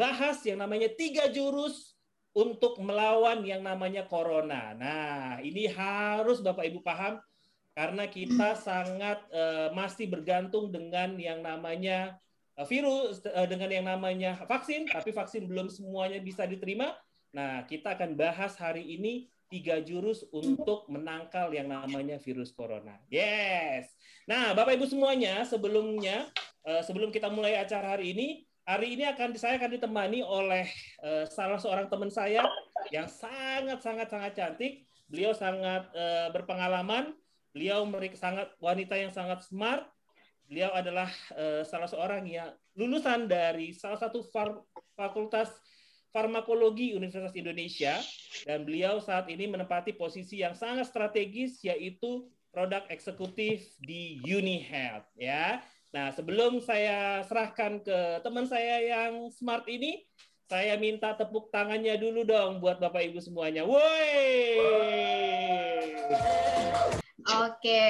bahas yang namanya tiga jurus untuk melawan yang namanya corona. Nah, ini harus Bapak Ibu paham karena kita sangat uh, masih bergantung dengan yang namanya uh, virus uh, dengan yang namanya vaksin, tapi vaksin belum semuanya bisa diterima. Nah, kita akan bahas hari ini tiga jurus untuk menangkal yang namanya virus corona. Yes. Nah, Bapak Ibu semuanya, sebelumnya uh, sebelum kita mulai acara hari ini, Hari ini akan saya akan ditemani oleh uh, salah seorang teman saya yang sangat sangat sangat cantik. Beliau sangat uh, berpengalaman. Beliau sangat wanita yang sangat smart. Beliau adalah uh, salah seorang yang lulusan dari salah satu far, fakultas farmakologi Universitas Indonesia dan beliau saat ini menempati posisi yang sangat strategis yaitu produk eksekutif di UniHealth ya. Nah, sebelum saya serahkan ke teman saya yang smart ini, saya minta tepuk tangannya dulu dong buat Bapak Ibu semuanya. Woi. Oke.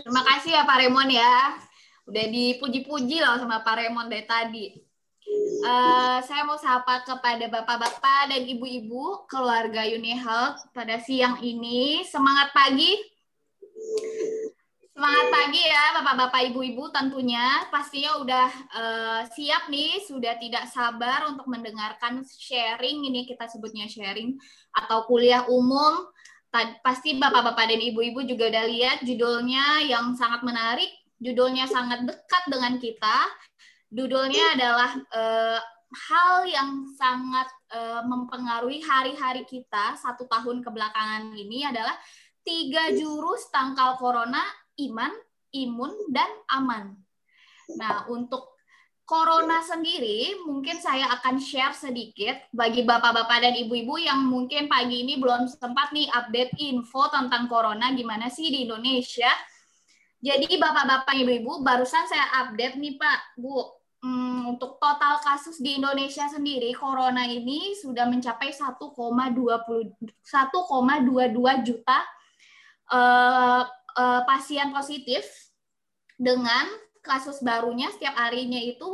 Terima kasih ya Pak Remon ya. Udah dipuji-puji loh sama Pak Remon dari tadi. Uh, saya mau sapa kepada bapak-bapak dan ibu-ibu keluarga UniHealth pada siang ini. Semangat pagi. Semangat pagi ya Bapak-bapak Ibu-ibu. Tentunya pastinya udah uh, siap nih sudah tidak sabar untuk mendengarkan sharing ini kita sebutnya sharing atau kuliah umum. Pasti Bapak-bapak dan Ibu-ibu juga udah lihat judulnya yang sangat menarik. Judulnya sangat dekat dengan kita. Judulnya adalah uh, hal yang sangat uh, mempengaruhi hari-hari kita satu tahun kebelakangan ini adalah tiga jurus tangkal corona iman, imun, dan aman. Nah, untuk corona sendiri, mungkin saya akan share sedikit bagi bapak-bapak dan ibu-ibu yang mungkin pagi ini belum sempat nih update info tentang corona gimana sih di Indonesia. Jadi bapak-bapak ibu-ibu barusan saya update nih Pak, Bu. Hmm, untuk total kasus di Indonesia sendiri corona ini sudah mencapai 1,20 1,22 juta uh, uh, pasien positif dengan kasus barunya setiap harinya itu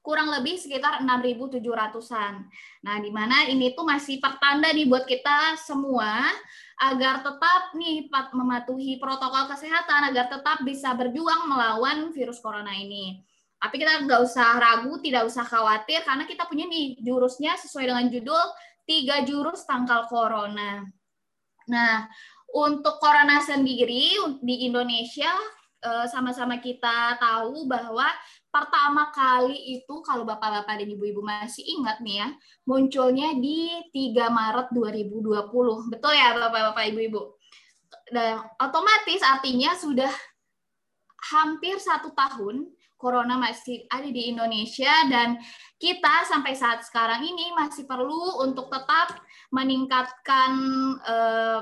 kurang lebih sekitar 6.700-an. Nah, di mana ini tuh masih pertanda nih buat kita semua agar tetap nih mematuhi protokol kesehatan agar tetap bisa berjuang melawan virus corona ini. Tapi kita nggak usah ragu, tidak usah khawatir karena kita punya nih jurusnya sesuai dengan judul tiga jurus tangkal corona. Nah, untuk corona sendiri di Indonesia eh, sama-sama kita tahu bahwa pertama kali itu kalau Bapak-bapak dan Ibu-ibu masih ingat nih ya, munculnya di 3 Maret 2020. Betul ya Bapak-bapak Ibu-ibu? Dan otomatis artinya sudah hampir satu tahun corona masih ada di Indonesia dan kita sampai saat sekarang ini masih perlu untuk tetap meningkatkan eh,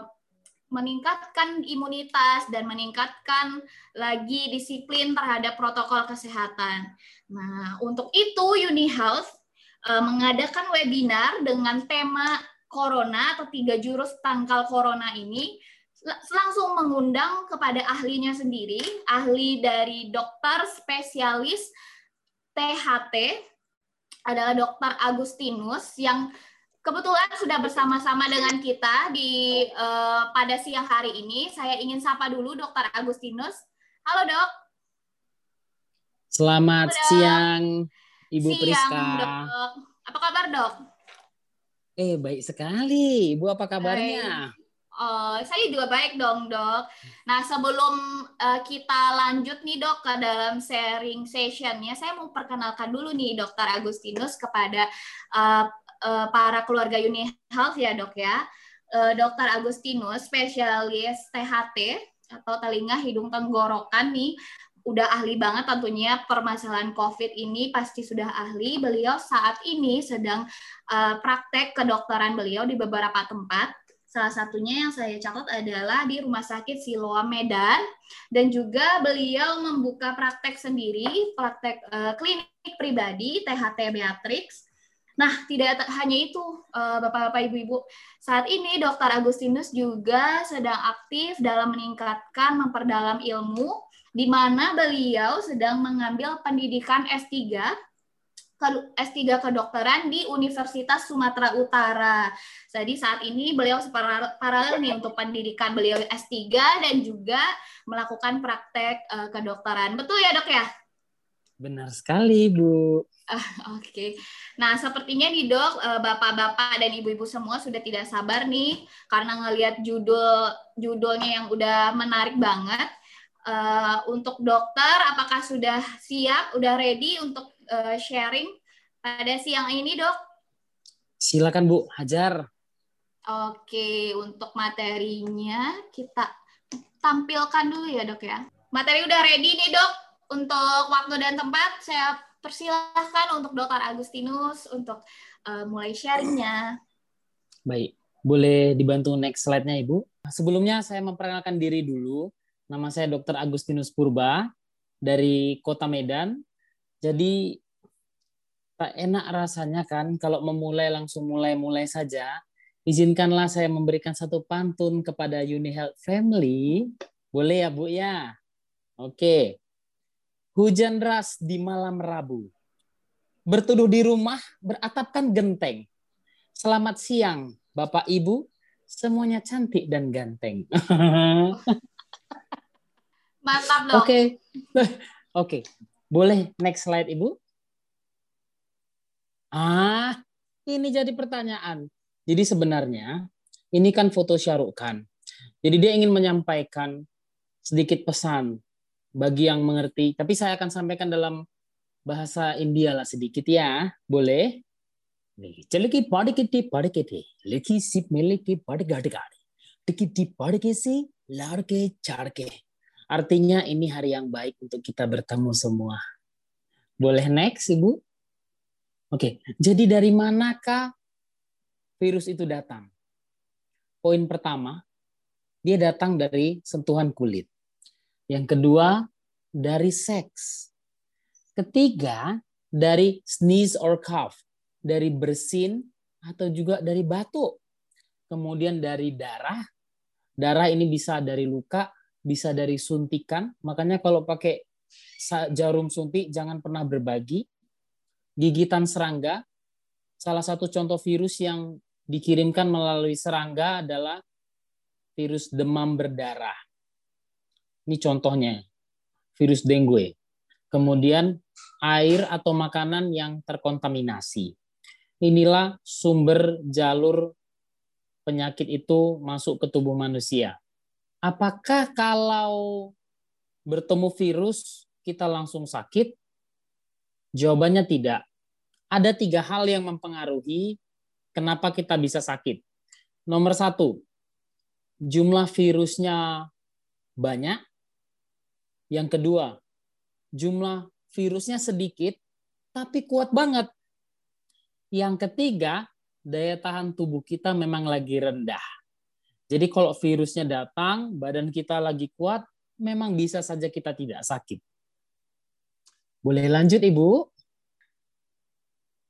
meningkatkan imunitas dan meningkatkan lagi disiplin terhadap protokol kesehatan. Nah, untuk itu UniHealth uh, mengadakan webinar dengan tema Corona atau tiga jurus tangkal Corona ini langsung mengundang kepada ahlinya sendiri, ahli dari dokter spesialis THT adalah Dokter Agustinus yang kebetulan sudah bersama-sama dengan kita di uh, pada siang hari ini. Saya ingin sapa dulu Dokter Agustinus. Halo dok. Selamat Halo, dok. siang Ibu siang, Priska. Dok. Apa kabar dok? Eh baik sekali. Ibu apa kabarnya? Hai. Oh, saya juga baik dong, dok. Nah, sebelum uh, kita lanjut nih, dok, ke dalam sharing sessionnya, saya mau perkenalkan dulu nih, dokter Agustinus kepada uh, uh, para keluarga Uni Health ya dok ya. Uh, Dokter Agustinus, spesialis THT atau telinga hidung tenggorokan nih, udah ahli banget tentunya permasalahan COVID ini pasti sudah ahli. Beliau saat ini sedang uh, praktek kedokteran beliau di beberapa tempat. Salah satunya yang saya catat adalah di Rumah Sakit Siloam Medan dan juga beliau membuka praktek sendiri, praktek uh, klinik pribadi THT Beatrix Nah, tidak hanya itu, eh, Bapak-Bapak, Ibu-ibu. Saat ini Dr. Agustinus juga sedang aktif dalam meningkatkan, memperdalam ilmu, di mana beliau sedang mengambil pendidikan S3. S3 kedokteran di Universitas Sumatera Utara. Jadi saat ini beliau paralel nih untuk pendidikan beliau S3 dan juga melakukan praktek uh, kedokteran. Betul ya dok ya? Benar sekali Bu. Uh, Oke, okay. nah sepertinya nih dok, eh, bapak-bapak dan ibu-ibu semua sudah tidak sabar nih karena ngelihat judul judulnya yang udah menarik banget. Uh, untuk dokter, apakah sudah siap, udah ready untuk uh, sharing pada siang ini dok? Silakan Bu, hajar. Oke, untuk materinya kita tampilkan dulu ya dok ya. Materi udah ready nih dok. Untuk waktu dan tempat saya persilahkan untuk Dokter Agustinus untuk uh, mulai sharingnya. Baik, boleh dibantu next slide-nya Ibu. Sebelumnya saya memperkenalkan diri dulu. Nama saya Dokter Agustinus Purba dari Kota Medan. Jadi tak enak rasanya kan kalau memulai langsung mulai-mulai saja. Izinkanlah saya memberikan satu pantun kepada Uni Health Family. Boleh ya Bu ya? Oke. Hujan deras di malam Rabu. Bertuduh di rumah, beratapkan genteng. Selamat siang, Bapak Ibu. Semuanya cantik dan ganteng. Mantap dong. Oke. Oke. Boleh next slide, Ibu? Ah, ini jadi pertanyaan. Jadi sebenarnya ini kan foto Syahrukh Khan. Jadi dia ingin menyampaikan sedikit pesan bagi yang mengerti. Tapi saya akan sampaikan dalam bahasa India lah sedikit ya. Boleh? Celiki padikiti padikiti, liki sip miliki padigadikadi, tikiti padikisi larke charke. Artinya ini hari yang baik untuk kita bertemu semua. Boleh next, Ibu? Oke, jadi dari manakah virus itu datang? Poin pertama, dia datang dari sentuhan kulit. Yang kedua, dari seks. Ketiga, dari sneeze or cough, dari bersin atau juga dari batuk. Kemudian dari darah. Darah ini bisa dari luka, bisa dari suntikan. Makanya kalau pakai jarum suntik jangan pernah berbagi. Gigitan serangga, salah satu contoh virus yang dikirimkan melalui serangga adalah virus demam berdarah. Ini contohnya, virus dengue. Kemudian air atau makanan yang terkontaminasi. Inilah sumber jalur penyakit itu masuk ke tubuh manusia. Apakah kalau bertemu virus kita langsung sakit? Jawabannya tidak. Ada tiga hal yang mempengaruhi kenapa kita bisa sakit. Nomor satu, jumlah virusnya banyak yang kedua, jumlah virusnya sedikit tapi kuat banget. Yang ketiga, daya tahan tubuh kita memang lagi rendah. Jadi kalau virusnya datang, badan kita lagi kuat, memang bisa saja kita tidak sakit. Boleh lanjut, Ibu?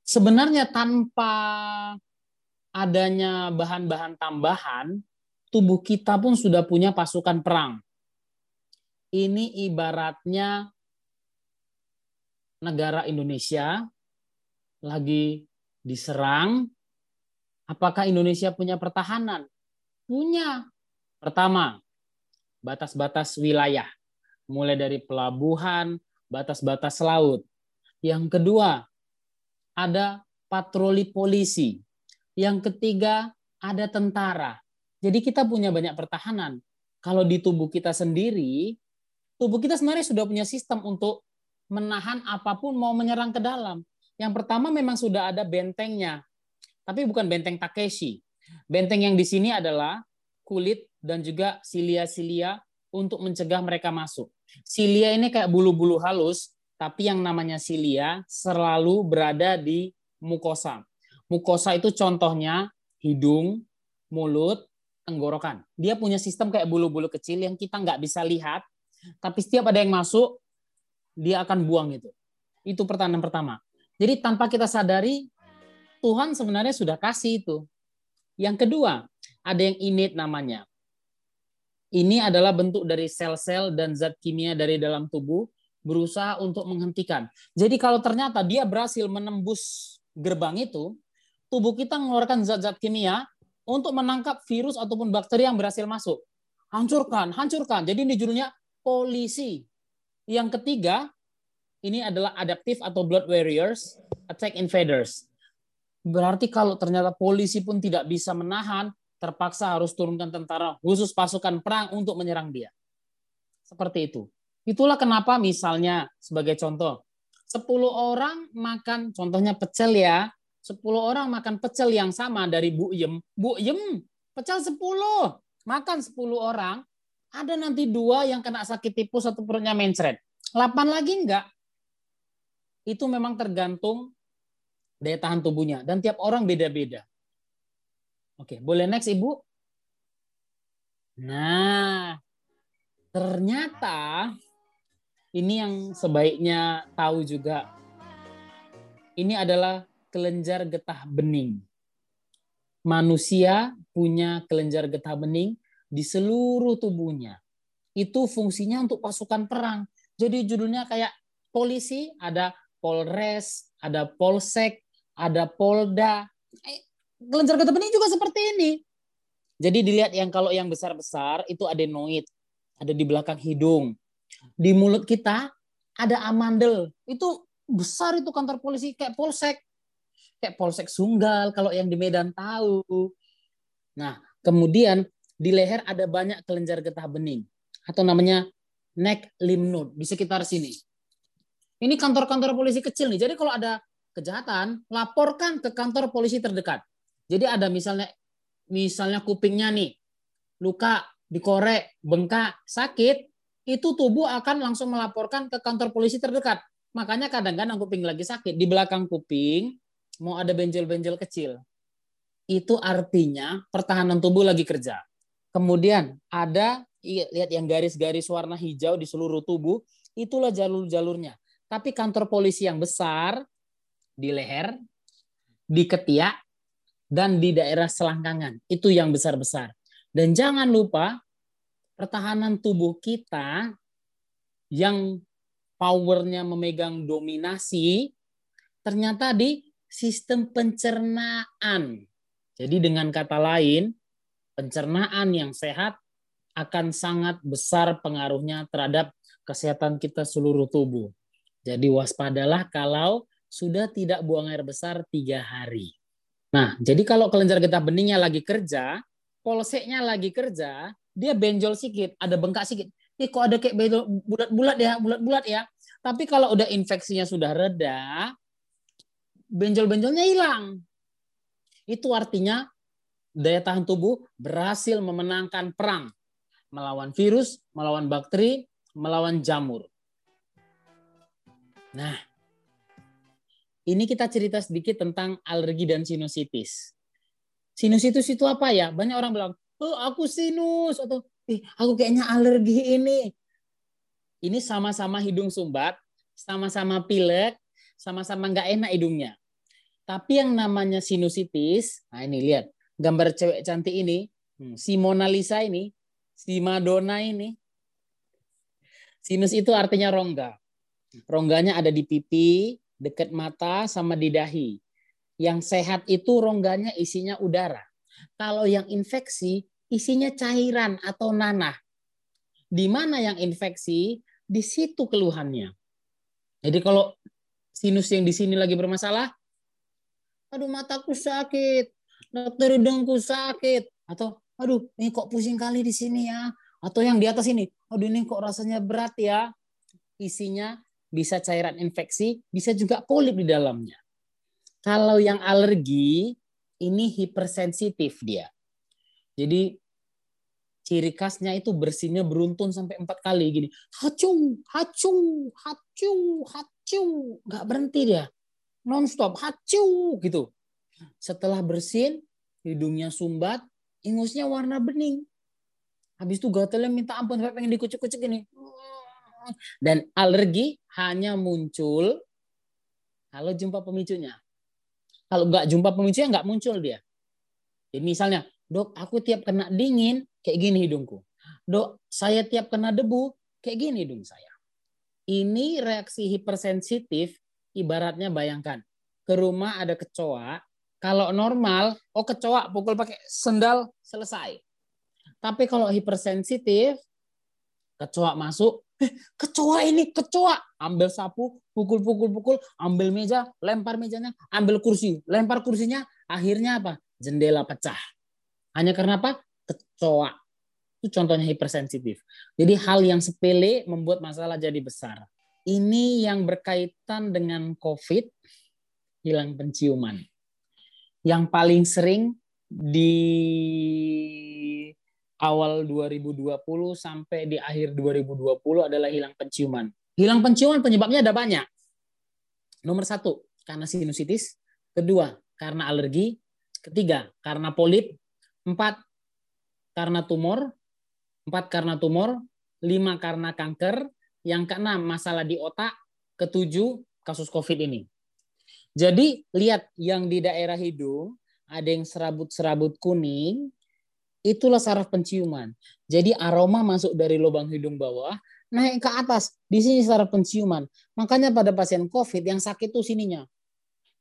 Sebenarnya tanpa adanya bahan-bahan tambahan, tubuh kita pun sudah punya pasukan perang ini ibaratnya negara Indonesia lagi diserang. Apakah Indonesia punya pertahanan? Punya. Pertama, batas-batas wilayah, mulai dari pelabuhan, batas-batas laut. Yang kedua, ada patroli polisi. Yang ketiga, ada tentara. Jadi kita punya banyak pertahanan. Kalau di tubuh kita sendiri, tubuh kita sebenarnya sudah punya sistem untuk menahan apa pun mau menyerang ke dalam. Yang pertama memang sudah ada bentengnya, tapi bukan benteng Takeshi. Benteng yang di sini adalah kulit dan juga silia-silia untuk mencegah mereka masuk. Silia ini kayak bulu-bulu halus, tapi yang namanya silia selalu berada di mukosa. Mukosa itu contohnya hidung, mulut, tenggorokan. Dia punya sistem kayak bulu-bulu kecil yang kita nggak bisa lihat, tapi setiap ada yang masuk, dia akan buang itu. Itu pertanyaan pertama. Jadi tanpa kita sadari, Tuhan sebenarnya sudah kasih itu. Yang kedua, ada yang innate namanya. Ini adalah bentuk dari sel-sel dan zat kimia dari dalam tubuh berusaha untuk menghentikan. Jadi kalau ternyata dia berhasil menembus gerbang itu, tubuh kita mengeluarkan zat-zat kimia untuk menangkap virus ataupun bakteri yang berhasil masuk. Hancurkan, hancurkan. Jadi ini judulnya polisi. Yang ketiga, ini adalah adaptif atau blood warriors, attack invaders. Berarti kalau ternyata polisi pun tidak bisa menahan, terpaksa harus turunkan tentara khusus pasukan perang untuk menyerang dia. Seperti itu. Itulah kenapa misalnya sebagai contoh, 10 orang makan, contohnya pecel ya, 10 orang makan pecel yang sama dari Bu Yem. Bu Yem, pecel 10, makan 10 orang, ada nanti dua yang kena sakit tipus atau perutnya mencret. 8 lagi enggak. Itu memang tergantung daya tahan tubuhnya. Dan tiap orang beda-beda. Oke, boleh next Ibu? Nah, ternyata ini yang sebaiknya tahu juga. Ini adalah kelenjar getah bening. Manusia punya kelenjar getah bening di seluruh tubuhnya. Itu fungsinya untuk pasukan perang. Jadi judulnya kayak polisi, ada Polres, ada Polsek, ada Polda. Eh, kelenjar getah bening juga seperti ini. Jadi dilihat yang kalau yang besar-besar itu adenoid, ada di belakang hidung di mulut kita ada amandel. Itu besar itu kantor polisi kayak polsek. Kayak polsek Sunggal kalau yang di Medan tahu. Nah, kemudian di leher ada banyak kelenjar getah bening atau namanya neck lymph node di sekitar sini. Ini kantor-kantor polisi kecil nih. Jadi kalau ada kejahatan, laporkan ke kantor polisi terdekat. Jadi ada misalnya misalnya kupingnya nih luka, dikorek, bengkak, sakit, itu tubuh akan langsung melaporkan ke kantor polisi terdekat. Makanya kadang-kadang kuping lagi sakit, di belakang kuping mau ada benjol-benjol kecil. Itu artinya pertahanan tubuh lagi kerja. Kemudian ada lihat yang garis-garis warna hijau di seluruh tubuh, itulah jalur-jalurnya. Tapi kantor polisi yang besar di leher, di ketiak, dan di daerah selangkangan. Itu yang besar-besar. Dan jangan lupa pertahanan tubuh kita yang powernya memegang dominasi ternyata di sistem pencernaan. Jadi dengan kata lain, pencernaan yang sehat akan sangat besar pengaruhnya terhadap kesehatan kita seluruh tubuh. Jadi waspadalah kalau sudah tidak buang air besar tiga hari. Nah, jadi kalau kelenjar getah beningnya lagi kerja, polseknya lagi kerja, dia benjol sedikit, ada bengkak sedikit. Eh kok ada kayak benjol bulat-bulat ya, bulat-bulat ya. Tapi kalau udah infeksinya sudah reda, benjol-benjolnya hilang. Itu artinya daya tahan tubuh berhasil memenangkan perang melawan virus, melawan bakteri, melawan jamur. Nah, ini kita cerita sedikit tentang alergi dan sinusitis. Sinusitis itu apa ya? Banyak orang bilang, oh aku sinus atau eh aku kayaknya alergi ini. Ini sama-sama hidung sumbat, sama-sama pilek, sama-sama nggak enak hidungnya. Tapi yang namanya sinusitis, nah ini lihat gambar cewek cantik ini, hmm, si Mona Lisa ini, si Madonna ini. Sinus itu artinya rongga. Rongganya ada di pipi, dekat mata, sama di dahi. Yang sehat itu rongganya isinya udara. Kalau yang infeksi isinya cairan atau nanah. Di mana yang infeksi, di situ keluhannya. Jadi kalau sinus yang di sini lagi bermasalah, aduh mataku sakit, dokter hidungku sakit, atau aduh ini kok pusing kali di sini ya, atau yang di atas ini, aduh ini kok rasanya berat ya, isinya bisa cairan infeksi, bisa juga polip di dalamnya. Kalau yang alergi, ini hipersensitif dia. Jadi ciri khasnya itu bersihnya beruntun sampai empat kali gini. Hacung, hacung, hacung, hacung. Nggak berhenti dia. Nonstop, hacung gitu. Setelah bersin, hidungnya sumbat, ingusnya warna bening. Habis itu gatelnya minta ampun sampai pengen dikucuk-kucuk ini. Dan alergi hanya muncul kalau jumpa pemicunya. Kalau nggak jumpa pemicunya nggak muncul dia. Jadi misalnya Dok, aku tiap kena dingin, kayak gini hidungku. Dok, saya tiap kena debu, kayak gini hidung saya. Ini reaksi hipersensitif ibaratnya bayangkan ke rumah ada kecoa, kalau normal, oh kecoa pukul pakai sendal selesai. Tapi kalau hipersensitif, kecoa masuk, eh, kecoa ini kecoa, ambil sapu, pukul pukul pukul, ambil meja, lempar mejanya, ambil kursi, lempar kursinya, akhirnya apa? Jendela pecah. Hanya karena apa? Kecoa. Itu contohnya hipersensitif. Jadi hal yang sepele membuat masalah jadi besar. Ini yang berkaitan dengan COVID, hilang penciuman yang paling sering di awal 2020 sampai di akhir 2020 adalah hilang penciuman. Hilang penciuman penyebabnya ada banyak. Nomor satu, karena sinusitis. Kedua, karena alergi. Ketiga, karena polip. Empat, karena tumor. Empat, karena tumor. Lima, karena kanker. Yang keenam, masalah di otak. Ketujuh, kasus COVID ini. Jadi lihat yang di daerah hidung ada yang serabut-serabut kuning, itulah saraf penciuman. Jadi aroma masuk dari lubang hidung bawah naik ke atas. Di sini saraf penciuman. Makanya pada pasien COVID yang sakit itu sininya.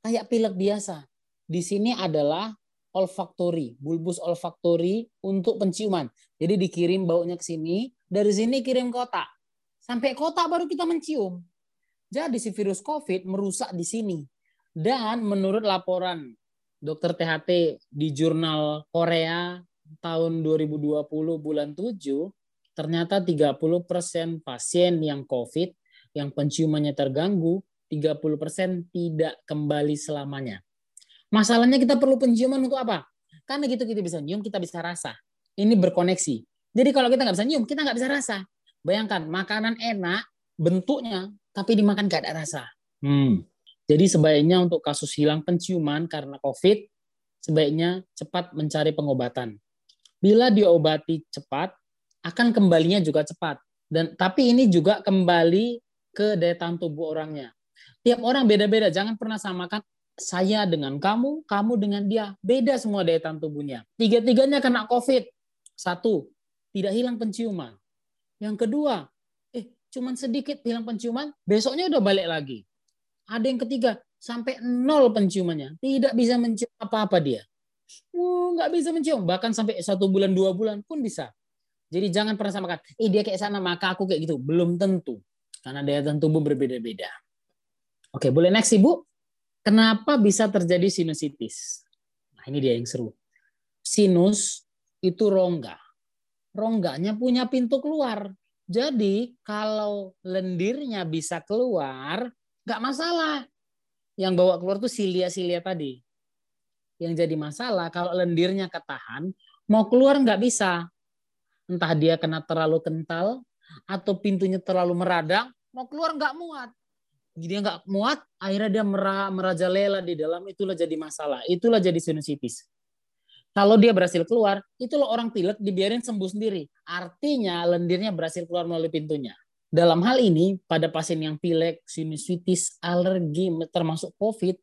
Kayak pilek biasa. Di sini adalah olfaktori, bulbus olfaktori untuk penciuman. Jadi dikirim baunya ke sini, dari sini kirim ke otak. Sampai kota baru kita mencium. Jadi si virus COVID merusak di sini. Dan menurut laporan dokter THT di jurnal Korea tahun 2020 bulan 7, ternyata 30% pasien yang COVID yang penciumannya terganggu, 30% tidak kembali selamanya. Masalahnya kita perlu penciuman untuk apa? Karena gitu kita bisa nyium, kita bisa rasa. Ini berkoneksi. Jadi kalau kita nggak bisa nyium, kita nggak bisa rasa. Bayangkan makanan enak bentuknya, tapi dimakan nggak ada rasa. Hmm. Jadi sebaiknya untuk kasus hilang penciuman karena COVID, sebaiknya cepat mencari pengobatan. Bila diobati cepat, akan kembalinya juga cepat. Dan tapi ini juga kembali ke daya tahan tubuh orangnya. Tiap orang beda-beda, jangan pernah samakan saya dengan kamu, kamu dengan dia. Beda semua daya tahan tubuhnya. Tiga-tiganya kena COVID. Satu, tidak hilang penciuman. Yang kedua, eh cuman sedikit hilang penciuman, besoknya udah balik lagi. Ada yang ketiga, sampai nol penciumannya. Tidak bisa mencium apa-apa dia. Nggak bisa mencium. Bahkan sampai satu bulan, dua bulan pun bisa. Jadi jangan pernah samakan, eh dia kayak sana, maka aku kayak gitu. Belum tentu. Karena daya tahan tubuh berbeda-beda. Oke, boleh next Ibu? Kenapa bisa terjadi sinusitis? Nah, ini dia yang seru. Sinus itu rongga. Rongganya punya pintu keluar. Jadi kalau lendirnya bisa keluar, nggak masalah. Yang bawa keluar tuh silia-silia tadi. Yang jadi masalah kalau lendirnya ketahan, mau keluar nggak bisa. Entah dia kena terlalu kental atau pintunya terlalu meradang, mau keluar nggak muat. Jadi nggak muat, akhirnya dia merajalela di dalam, itulah jadi masalah. Itulah jadi sinusitis. Kalau dia berhasil keluar, itulah orang pilek dibiarin sembuh sendiri. Artinya lendirnya berhasil keluar melalui pintunya. Dalam hal ini, pada pasien yang pilek, sinusitis, alergi, termasuk COVID,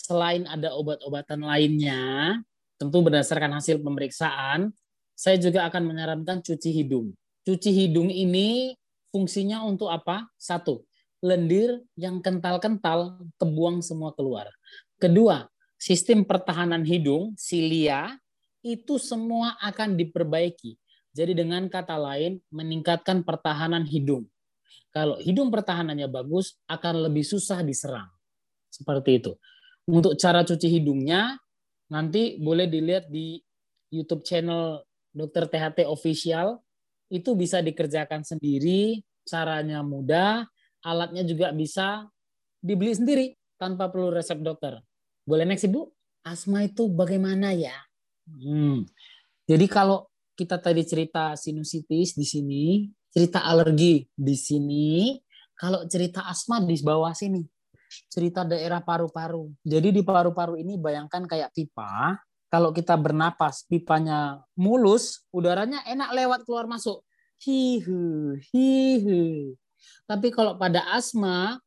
selain ada obat-obatan lainnya, tentu berdasarkan hasil pemeriksaan, saya juga akan menyarankan cuci hidung. Cuci hidung ini fungsinya untuk apa? Satu, lendir yang kental-kental kebuang semua keluar. Kedua, sistem pertahanan hidung, silia, itu semua akan diperbaiki. Jadi dengan kata lain, meningkatkan pertahanan hidung. Kalau hidung pertahanannya bagus, akan lebih susah diserang. Seperti itu. Untuk cara cuci hidungnya, nanti boleh dilihat di YouTube channel Dr. THT Official. Itu bisa dikerjakan sendiri, caranya mudah, alatnya juga bisa dibeli sendiri tanpa perlu resep dokter. Boleh next Ibu? Asma itu bagaimana ya? Hmm. Jadi kalau kita tadi cerita sinusitis di sini, cerita alergi di sini, kalau cerita asma di bawah sini. Cerita daerah paru-paru. Jadi di paru-paru ini bayangkan kayak pipa, kalau kita bernapas pipanya mulus, udaranya enak lewat keluar masuk. Hihu, hihu. Tapi kalau pada asma,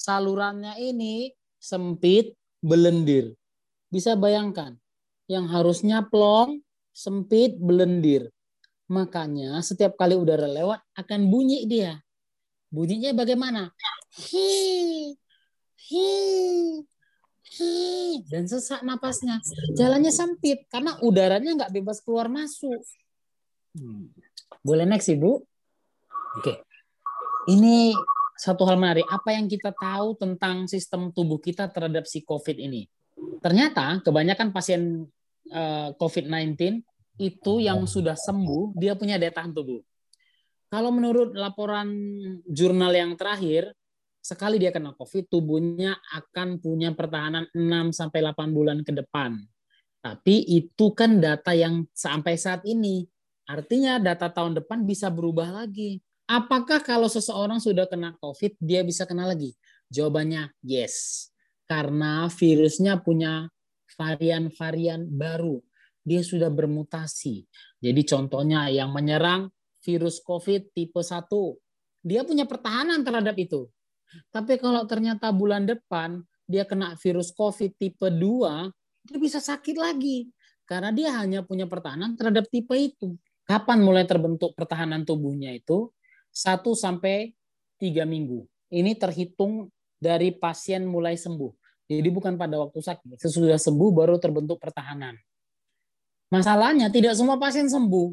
salurannya ini sempit, belendir. Bisa bayangkan, yang harusnya plong, sempit, belendir. Makanya setiap kali udara lewat akan bunyi dia. Bunyinya bagaimana? Hi, hi, hi. Dan sesak napasnya. Jalannya sempit karena udaranya nggak bebas keluar masuk. Hmm. Boleh next, Ibu? Oke. Ini satu hal menarik. Apa yang kita tahu tentang sistem tubuh kita terhadap si COVID ini? Ternyata kebanyakan pasien eh, COVID-19 itu yang sudah sembuh, dia punya daya tahan tubuh. Kalau menurut laporan jurnal yang terakhir, sekali dia kena COVID, tubuhnya akan punya pertahanan 6 sampai 8 bulan ke depan. Tapi itu kan data yang sampai saat ini. Artinya data tahun depan bisa berubah lagi. Apakah kalau seseorang sudah kena COVID, dia bisa kena lagi? Jawabannya yes. Karena virusnya punya varian-varian baru. Dia sudah bermutasi. Jadi contohnya yang menyerang virus COVID tipe 1, dia punya pertahanan terhadap itu. Tapi kalau ternyata bulan depan dia kena virus COVID tipe 2, dia bisa sakit lagi. Karena dia hanya punya pertahanan terhadap tipe itu. Kapan mulai terbentuk pertahanan tubuhnya itu? 1 sampai 3 minggu. Ini terhitung dari pasien mulai sembuh. Jadi bukan pada waktu sakit. Sesudah sembuh baru terbentuk pertahanan. Masalahnya tidak semua pasien sembuh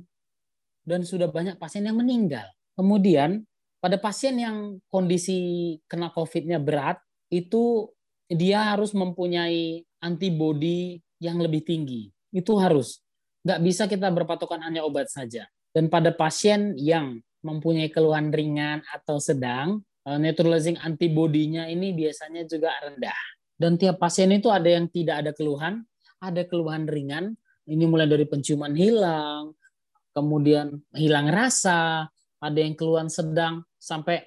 dan sudah banyak pasien yang meninggal. Kemudian pada pasien yang kondisi kena COVID-nya berat itu dia harus mempunyai antibodi yang lebih tinggi. Itu harus. Nggak bisa kita berpatokan hanya obat saja. Dan pada pasien yang mempunyai keluhan ringan atau sedang, eh, neutralizing antibodinya ini biasanya juga rendah. Dan tiap pasien itu ada yang tidak ada keluhan, ada keluhan ringan. Ini mulai dari penciuman hilang, kemudian hilang rasa, ada yang keluhan sedang sampai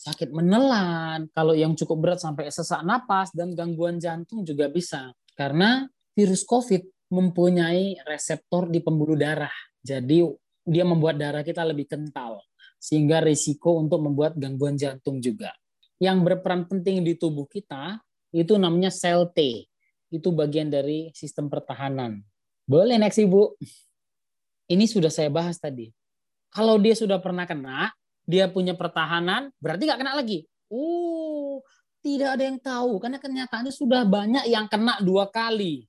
sakit menelan, kalau yang cukup berat sampai sesak napas dan gangguan jantung juga bisa. Karena virus COVID mempunyai reseptor di pembuluh darah. Jadi dia membuat darah kita lebih kental sehingga risiko untuk membuat gangguan jantung juga. Yang berperan penting di tubuh kita itu namanya sel T. Itu bagian dari sistem pertahanan. Boleh next Ibu. Ini sudah saya bahas tadi. Kalau dia sudah pernah kena, dia punya pertahanan, berarti nggak kena lagi. Uh, tidak ada yang tahu karena kenyataannya sudah banyak yang kena dua kali.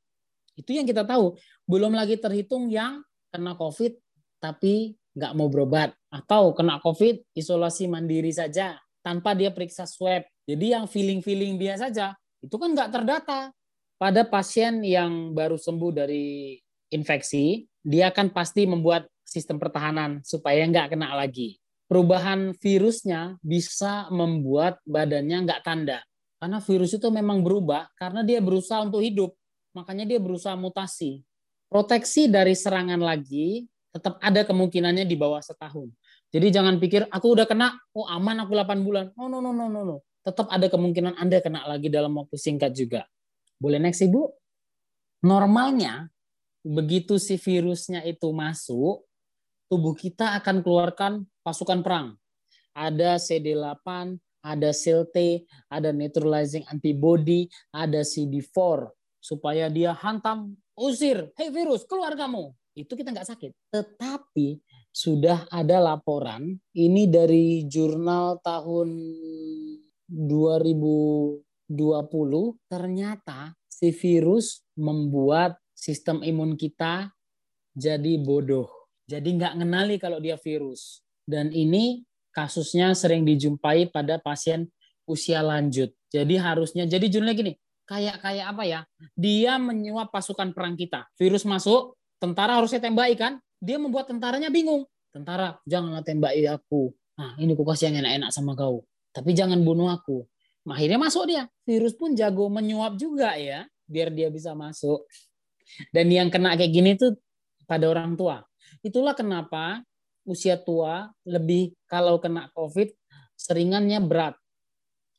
Itu yang kita tahu. Belum lagi terhitung yang kena COVID tapi nggak mau berobat atau kena COVID isolasi mandiri saja tanpa dia periksa swab. Jadi yang feeling-feeling dia saja itu kan nggak terdata. Pada pasien yang baru sembuh dari infeksi, dia akan pasti membuat sistem pertahanan supaya nggak kena lagi. Perubahan virusnya bisa membuat badannya nggak tanda. Karena virus itu memang berubah karena dia berusaha untuk hidup. Makanya dia berusaha mutasi. Proteksi dari serangan lagi tetap ada kemungkinannya di bawah setahun. Jadi jangan pikir aku udah kena, oh aman aku 8 bulan. No, no, no, no, no, no tetap ada kemungkinan Anda kena lagi dalam waktu singkat juga. Boleh next Ibu? Normalnya begitu si virusnya itu masuk, tubuh kita akan keluarkan pasukan perang. Ada CD8, ada sel ada neutralizing antibody, ada CD4 supaya dia hantam, usir, hei virus, keluar kamu. Itu kita nggak sakit. Tetapi sudah ada laporan ini dari jurnal tahun 2020 ternyata si virus membuat sistem imun kita jadi bodoh. Jadi nggak ngenali kalau dia virus. Dan ini kasusnya sering dijumpai pada pasien usia lanjut. Jadi harusnya, jadi judulnya gini, kayak kayak apa ya? Dia menyuap pasukan perang kita. Virus masuk, tentara harusnya tembaki kan? Dia membuat tentaranya bingung. Tentara, janganlah tembaki aku. Nah, ini ku kasih yang enak-enak sama kau tapi jangan bunuh aku. Akhirnya masuk dia. Virus pun jago menyuap juga ya, biar dia bisa masuk. Dan yang kena kayak gini tuh pada orang tua. Itulah kenapa usia tua lebih kalau kena COVID seringannya berat.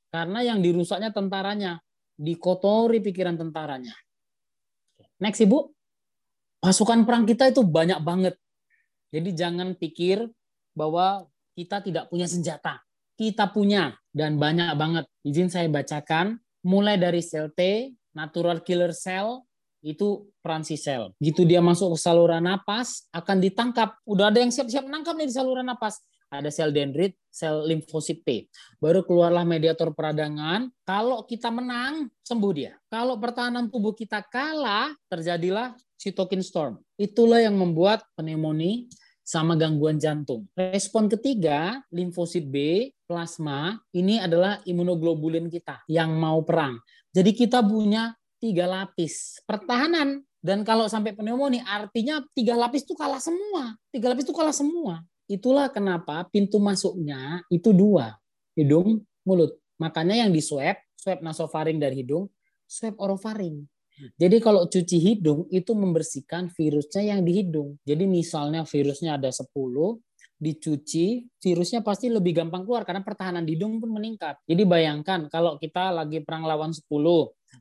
Karena yang dirusaknya tentaranya, dikotori pikiran tentaranya. Next Ibu. Pasukan perang kita itu banyak banget. Jadi jangan pikir bahwa kita tidak punya senjata kita punya dan banyak banget. Izin saya bacakan mulai dari sel T, natural killer cell, itu fransi sel. Gitu dia masuk ke saluran napas, akan ditangkap. Udah ada yang siap-siap menangkap nih di saluran napas. ada sel dendrit, sel limfosit T. Baru keluarlah mediator peradangan. Kalau kita menang, sembuh dia. Kalau pertahanan tubuh kita kalah, terjadilah cytokine storm. Itulah yang membuat pneumonia sama gangguan jantung. Respon ketiga, limfosit B, plasma, ini adalah imunoglobulin kita yang mau perang. Jadi kita punya tiga lapis pertahanan dan kalau sampai pneumonia artinya tiga lapis itu kalah semua. Tiga lapis itu kalah semua. Itulah kenapa pintu masuknya itu dua, hidung, mulut. Makanya yang di swab, swab nasofaring dari hidung, swab orofaring. Jadi kalau cuci hidung itu membersihkan virusnya yang di hidung. Jadi misalnya virusnya ada 10, dicuci, virusnya pasti lebih gampang keluar karena pertahanan di hidung pun meningkat. Jadi bayangkan kalau kita lagi perang lawan 10,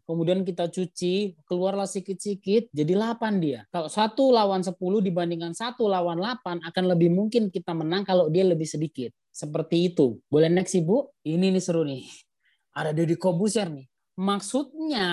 kemudian kita cuci, keluarlah sedikit-sedikit, jadi 8 dia. Kalau satu lawan 10 dibandingkan satu lawan 8, akan lebih mungkin kita menang kalau dia lebih sedikit. Seperti itu. Boleh next Ibu? Ini nih seru nih. Ada Deddy Kobuser nih. Maksudnya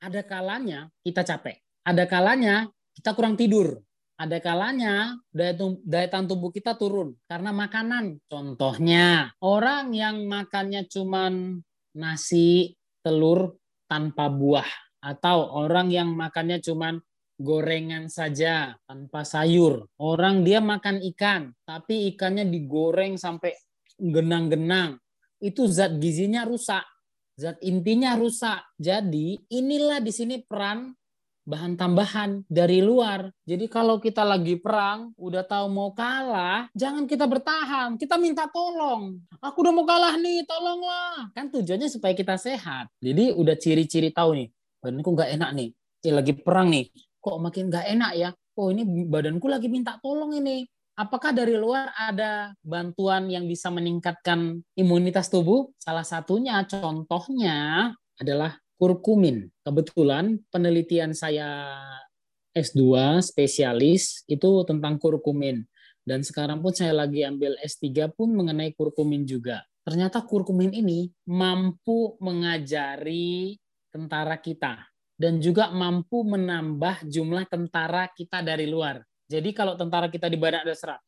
ada kalanya kita capek. Ada kalanya kita kurang tidur. Ada kalanya daya, daya tahan tubuh kita turun karena makanan. Contohnya, orang yang makannya cuman nasi, telur, tanpa buah atau orang yang makannya cuma gorengan saja tanpa sayur. Orang dia makan ikan, tapi ikannya digoreng sampai genang-genang. Itu zat gizinya rusak, zat intinya rusak. Jadi inilah di sini peran bahan tambahan dari luar. Jadi kalau kita lagi perang, udah tahu mau kalah, jangan kita bertahan, kita minta tolong. Aku udah mau kalah nih, tolonglah. Kan tujuannya supaya kita sehat. Jadi udah ciri-ciri tahu nih, badanku nggak enak nih. Ya, lagi perang nih, kok makin nggak enak ya? Oh ini badanku lagi minta tolong ini. Apakah dari luar ada bantuan yang bisa meningkatkan imunitas tubuh? Salah satunya, contohnya adalah kurkumin. Kebetulan penelitian saya S2 spesialis itu tentang kurkumin. Dan sekarang pun saya lagi ambil S3 pun mengenai kurkumin juga. Ternyata kurkumin ini mampu mengajari tentara kita dan juga mampu menambah jumlah tentara kita dari luar. Jadi kalau tentara kita di badan ada 100,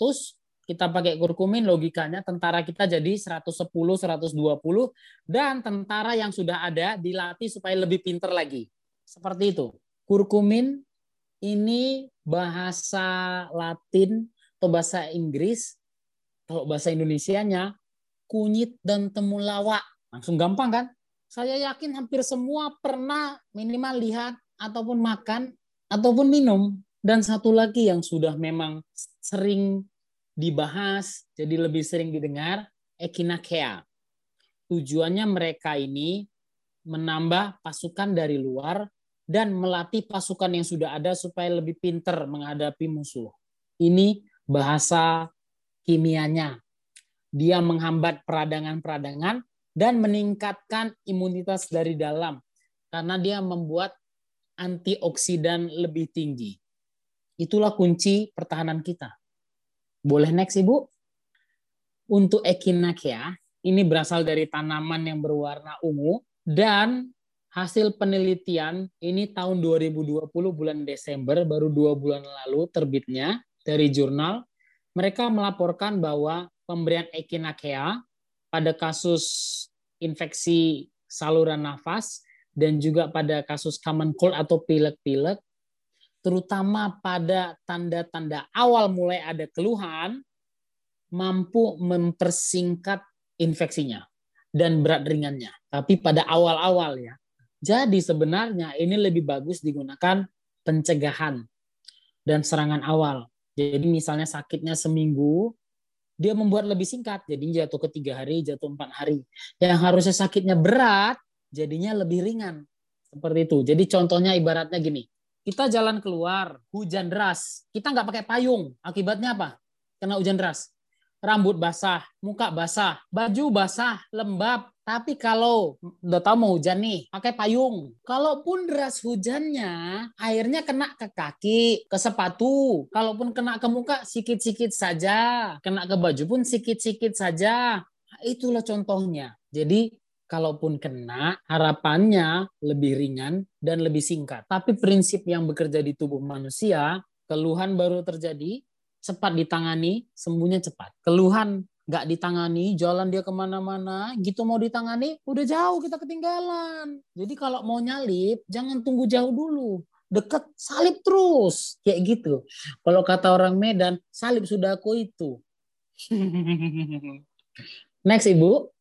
kita pakai kurkumin logikanya tentara kita jadi 110 120 dan tentara yang sudah ada dilatih supaya lebih pinter lagi. Seperti itu. Kurkumin ini bahasa Latin atau bahasa Inggris kalau bahasa Indonesianya kunyit dan temulawak. Langsung gampang kan? Saya yakin hampir semua pernah minimal lihat ataupun makan ataupun minum dan satu lagi yang sudah memang sering dibahas, jadi lebih sering didengar, Echinacea. Tujuannya mereka ini menambah pasukan dari luar dan melatih pasukan yang sudah ada supaya lebih pinter menghadapi musuh. Ini bahasa kimianya. Dia menghambat peradangan-peradangan dan meningkatkan imunitas dari dalam karena dia membuat antioksidan lebih tinggi. Itulah kunci pertahanan kita. Boleh next Ibu? Untuk Echinacea, ini berasal dari tanaman yang berwarna ungu dan hasil penelitian ini tahun 2020 bulan Desember baru dua bulan lalu terbitnya dari jurnal mereka melaporkan bahwa pemberian Echinacea pada kasus infeksi saluran nafas dan juga pada kasus common cold atau pilek-pilek terutama pada tanda-tanda awal mulai ada keluhan, mampu mempersingkat infeksinya dan berat ringannya. Tapi pada awal-awal ya. Jadi sebenarnya ini lebih bagus digunakan pencegahan dan serangan awal. Jadi misalnya sakitnya seminggu, dia membuat lebih singkat. Jadi jatuh ke tiga hari, jatuh empat hari. Yang harusnya sakitnya berat, jadinya lebih ringan. Seperti itu. Jadi contohnya ibaratnya gini kita jalan keluar, hujan deras, kita nggak pakai payung. Akibatnya apa? Kena hujan deras. Rambut basah, muka basah, baju basah, lembab. Tapi kalau udah tahu mau hujan nih, pakai payung. Kalaupun deras hujannya, airnya kena ke kaki, ke sepatu. Kalaupun kena ke muka, sikit-sikit saja. Kena ke baju pun sikit-sikit saja. Itulah contohnya. Jadi kalaupun kena, harapannya lebih ringan dan lebih singkat. Tapi prinsip yang bekerja di tubuh manusia, keluhan baru terjadi, cepat ditangani, sembuhnya cepat. Keluhan nggak ditangani, jalan dia ke mana-mana, gitu mau ditangani, udah jauh kita ketinggalan. Jadi kalau mau nyalip, jangan tunggu jauh dulu. Deket, salib terus. Kayak gitu. Kalau kata orang Medan, salib sudah aku itu. Next, Ibu.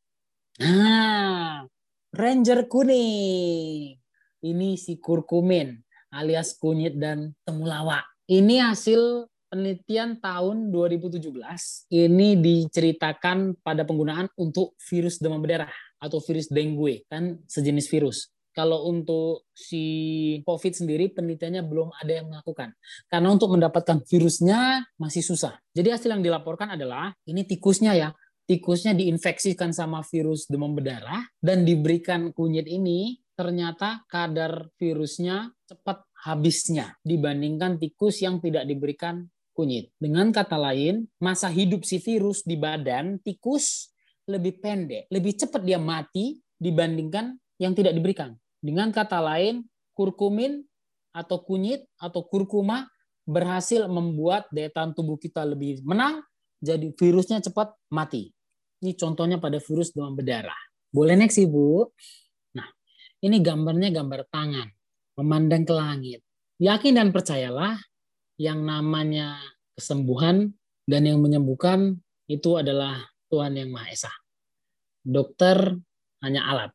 Nah, Ranger kuning. Ini si kurkumin alias kunyit dan temulawak. Ini hasil penelitian tahun 2017. Ini diceritakan pada penggunaan untuk virus demam berdarah atau virus dengue, kan sejenis virus. Kalau untuk si COVID sendiri penelitiannya belum ada yang melakukan. Karena untuk mendapatkan virusnya masih susah. Jadi hasil yang dilaporkan adalah ini tikusnya ya tikusnya diinfeksikan sama virus demam berdarah dan diberikan kunyit ini ternyata kadar virusnya cepat habisnya dibandingkan tikus yang tidak diberikan kunyit. Dengan kata lain, masa hidup si virus di badan tikus lebih pendek, lebih cepat dia mati dibandingkan yang tidak diberikan. Dengan kata lain, kurkumin atau kunyit atau kurkuma berhasil membuat daya tahan tubuh kita lebih menang jadi virusnya cepat mati. Ini contohnya pada virus demam berdarah. Boleh next Ibu? Nah, ini gambarnya gambar tangan, memandang ke langit. Yakin dan percayalah yang namanya kesembuhan dan yang menyembuhkan itu adalah Tuhan yang Maha Esa. Dokter hanya alat,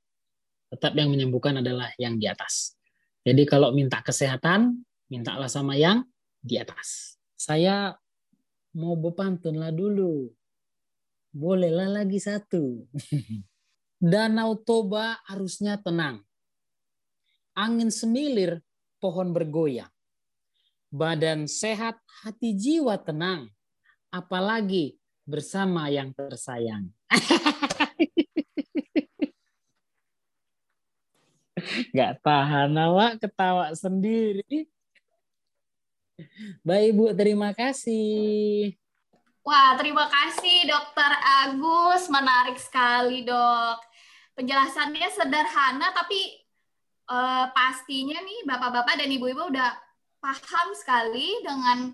tetap yang menyembuhkan adalah yang di atas. Jadi kalau minta kesehatan, mintalah sama yang di atas. Saya mau berpantun lah dulu. Bolehlah lagi satu. Danau Toba arusnya tenang. Angin semilir, pohon bergoyang. Badan sehat, hati jiwa tenang. Apalagi bersama yang tersayang. Gak tahan awak ketawa sendiri. Baik Bu, terima kasih. Wah, terima kasih Dokter Agus, menarik sekali dok. Penjelasannya sederhana tapi uh, pastinya nih bapak-bapak dan ibu-ibu udah paham sekali dengan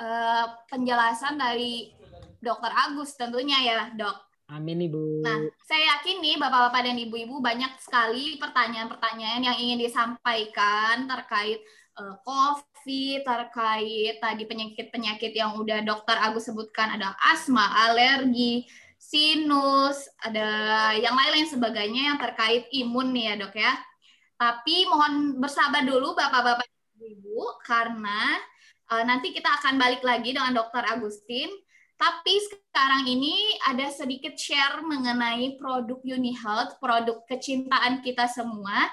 uh, penjelasan dari Dokter Agus tentunya ya dok. Amin Ibu. Nah, saya yakin nih Bapak-bapak dan Ibu-ibu banyak sekali pertanyaan-pertanyaan yang ingin disampaikan terkait uh, COVID, terkait tadi penyakit-penyakit yang udah dokter Agus sebutkan ada asma, alergi, sinus, ada yang lain-lain sebagainya yang terkait imun nih ya dok ya. Tapi mohon bersabar dulu Bapak-bapak Ibu karena uh, nanti kita akan balik lagi dengan dokter Agustin. Tapi sekarang ini ada sedikit share mengenai produk UniHealth, produk kecintaan kita semua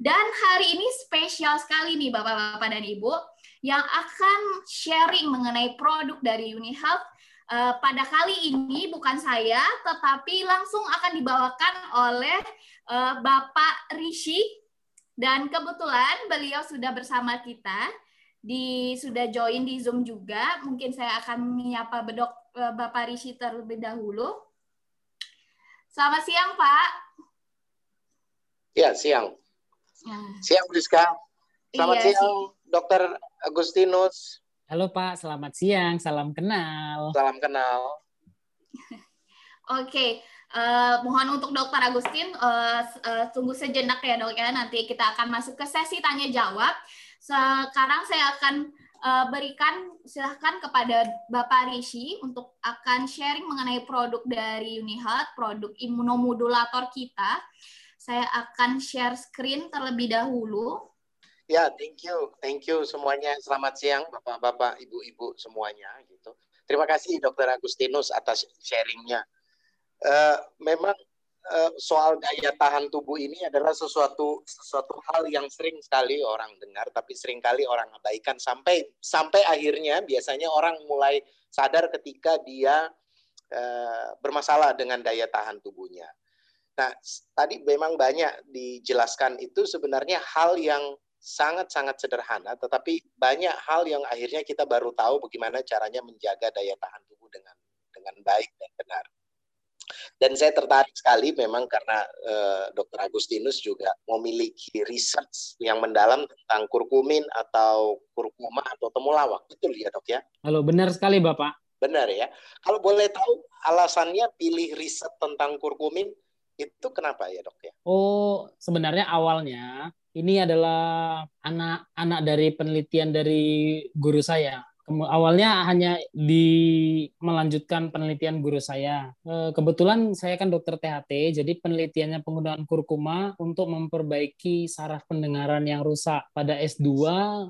dan hari ini spesial sekali nih Bapak-bapak dan Ibu yang akan sharing mengenai produk dari UniHealth. Uh, pada kali ini bukan saya, tetapi langsung akan dibawakan oleh uh, Bapak Rishi dan kebetulan beliau sudah bersama kita di sudah join di Zoom juga. Mungkin saya akan menyapa bedok uh, Bapak Rishi terlebih dahulu. Selamat siang, Pak. Ya, siang. Hmm. Siang Rizka. Selamat iya, siang Dokter Agustinus. Halo Pak, selamat siang. Salam kenal. Salam kenal. Oke, okay. uh, eh, mohon untuk Dokter Agustin uh, uh, tunggu sejenak ya dok ya. Nanti kita akan masuk ke sesi tanya jawab. Sekarang saya akan uh, berikan silahkan kepada Bapak Rishi untuk akan sharing mengenai produk dari Unihat, produk imunomodulator kita saya akan share screen terlebih dahulu. Ya, thank you. Thank you semuanya. Selamat siang Bapak-bapak, Ibu-ibu semuanya gitu. Terima kasih Dokter Agustinus atas sharingnya. Uh, memang uh, soal daya tahan tubuh ini adalah sesuatu sesuatu hal yang sering sekali orang dengar tapi sering kali orang abaikan sampai sampai akhirnya biasanya orang mulai sadar ketika dia uh, bermasalah dengan daya tahan tubuhnya. Nah, tadi memang banyak dijelaskan itu sebenarnya hal yang sangat-sangat sederhana, tetapi banyak hal yang akhirnya kita baru tahu bagaimana caranya menjaga daya tahan tubuh dengan dengan baik dan benar. Dan saya tertarik sekali memang karena eh, Dr. Agustinus juga memiliki research yang mendalam tentang kurkumin atau kurkuma atau temulawak. Betul ya dok ya? Halo, benar sekali Bapak. Benar ya. Kalau boleh tahu alasannya pilih riset tentang kurkumin itu kenapa ya dok ya? Oh sebenarnya awalnya ini adalah anak-anak dari penelitian dari guru saya awalnya hanya di melanjutkan penelitian guru saya. Eh, kebetulan saya kan dokter THT, jadi penelitiannya penggunaan kurkuma untuk memperbaiki saraf pendengaran yang rusak. Pada S2,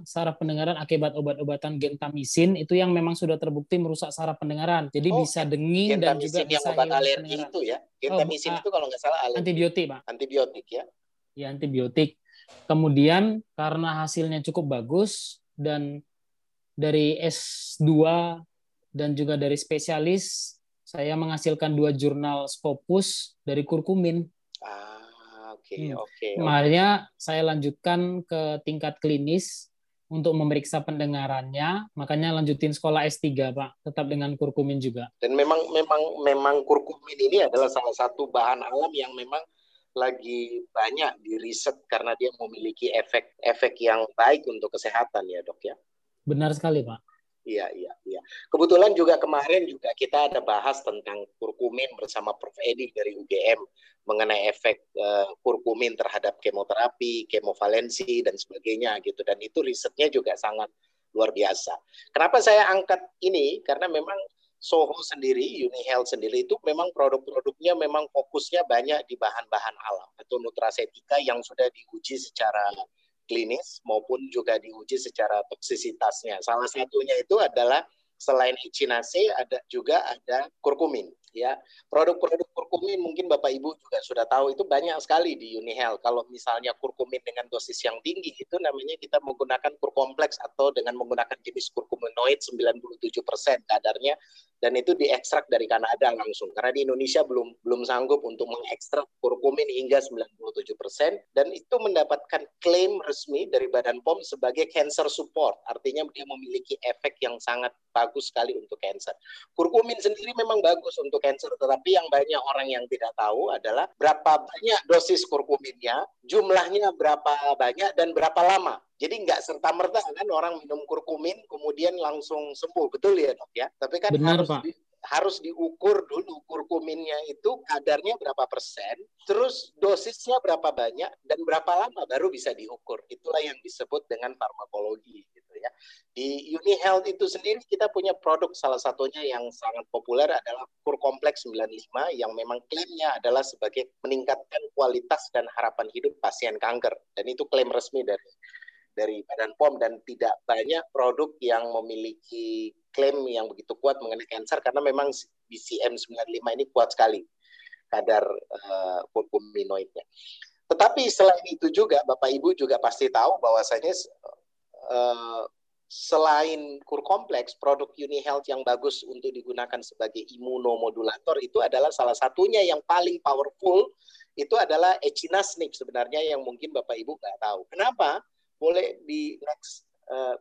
saraf pendengaran akibat obat-obatan gentamisin itu yang memang sudah terbukti merusak saraf pendengaran. Jadi oh, bisa denging dan juga yang bisa obat alergi itu ya. Gentamisin oh, itu kalau nggak salah alergi. Antibiotik, Pak. Antibiotik ya. Ya, antibiotik. Kemudian karena hasilnya cukup bagus dan dari S2 dan juga dari spesialis saya menghasilkan dua jurnal Scopus dari kurkumin. Ah, oke, okay, hmm. oke. Okay, Makanya saya lanjutkan ke tingkat klinis untuk memeriksa pendengarannya, makanya lanjutin sekolah S3, Pak, tetap dengan kurkumin juga. Dan memang memang memang kurkumin ini adalah salah satu bahan alam yang memang lagi banyak di riset karena dia memiliki efek-efek yang baik untuk kesehatan ya, Dok ya. Benar sekali, Pak. Iya, iya, iya. Kebetulan juga kemarin juga kita ada bahas tentang kurkumin bersama Prof. Edi dari UGM mengenai efek uh, kurkumin terhadap kemoterapi, kemovalensi dan sebagainya gitu. Dan itu risetnya juga sangat luar biasa. Kenapa saya angkat ini? Karena memang Soho sendiri, UniHealth sendiri itu memang produk-produknya memang fokusnya banyak di bahan-bahan alam atau nutrasetika yang sudah diuji secara klinis maupun juga diuji secara toksisitasnya. Salah satunya itu adalah selain echinacea ada juga ada kurkumin ya. Produk-produk kurkumin mungkin Bapak Ibu juga sudah tahu itu banyak sekali di UniHealth. Kalau misalnya kurkumin dengan dosis yang tinggi itu namanya kita menggunakan kurkompleks atau dengan menggunakan jenis kurkuminoid 97% kadarnya dan itu diekstrak dari Kanada langsung karena di Indonesia belum belum sanggup untuk mengekstrak kurkumin hingga 97% dan itu mendapatkan klaim resmi dari Badan POM sebagai cancer support artinya dia memiliki efek yang sangat bagus sekali untuk cancer. Kurkumin sendiri memang bagus untuk cancer tetapi yang banyak orang yang tidak tahu adalah berapa banyak dosis kurkuminnya, jumlahnya berapa banyak dan berapa lama jadi nggak serta merta kan orang minum kurkumin kemudian langsung sembuh, betul ya dok ya? Tapi kan Benar, harus Pak. Di, harus diukur dulu kurkuminnya itu kadarnya berapa persen, terus dosisnya berapa banyak dan berapa lama baru bisa diukur. Itulah yang disebut dengan farmakologi gitu ya. Di UniHealth itu sendiri kita punya produk salah satunya yang sangat populer adalah Kur Kompleks 95 yang memang klaimnya adalah sebagai meningkatkan kualitas dan harapan hidup pasien kanker dan itu klaim resmi dari dari Badan POM dan tidak banyak produk yang memiliki klaim yang begitu kuat mengenai kanker karena memang BCM 95 ini kuat sekali kadar uh. Tetapi selain itu juga Bapak Ibu juga pasti tahu bahwasanya uh, selain kur kompleks, produk UniHealth yang bagus untuk digunakan sebagai imunomodulator itu adalah salah satunya yang paling powerful itu adalah echinasnip sebenarnya yang mungkin Bapak Ibu nggak tahu. Kenapa? Boleh di next uh?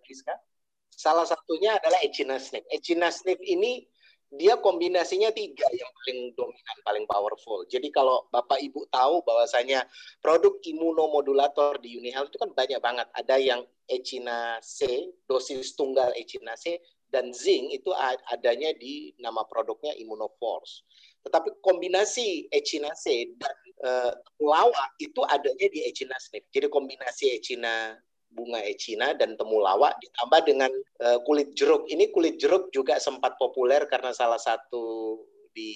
Salah satunya adalah echinacea. Echinacea ini dia kombinasinya tiga yang paling dominan, paling powerful. Jadi kalau Bapak Ibu tahu bahwasanya produk imunomodulator di UniHealth itu kan banyak banget. Ada yang Echina C, dosis tunggal Echina C, dan zinc itu adanya di nama produknya Immunoforce. Tetapi kombinasi Echina C dan uh, lawa itu adanya di Echina Snip. Jadi kombinasi Echina bunga ecina dan temulawak ditambah dengan uh, kulit jeruk. Ini kulit jeruk juga sempat populer karena salah satu di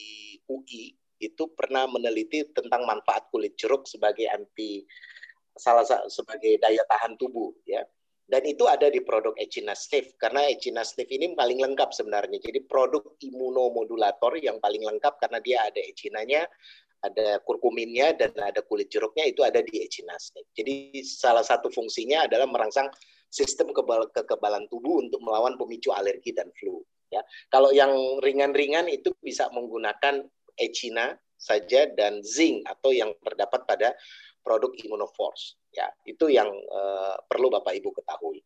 UI itu pernah meneliti tentang manfaat kulit jeruk sebagai anti salah sebagai daya tahan tubuh ya. Dan itu ada di produk Echina Sniff karena Echina Sniff ini paling lengkap sebenarnya. Jadi produk imunomodulator yang paling lengkap karena dia ada echinanya, ada kurkuminnya dan ada kulit jeruknya itu ada di echinacea. Jadi salah satu fungsinya adalah merangsang sistem kebal kekebalan tubuh untuk melawan pemicu alergi dan flu. Ya, kalau yang ringan-ringan itu bisa menggunakan echina saja dan zinc atau yang terdapat pada produk Immunoforce. Ya, itu yang uh, perlu Bapak Ibu ketahui.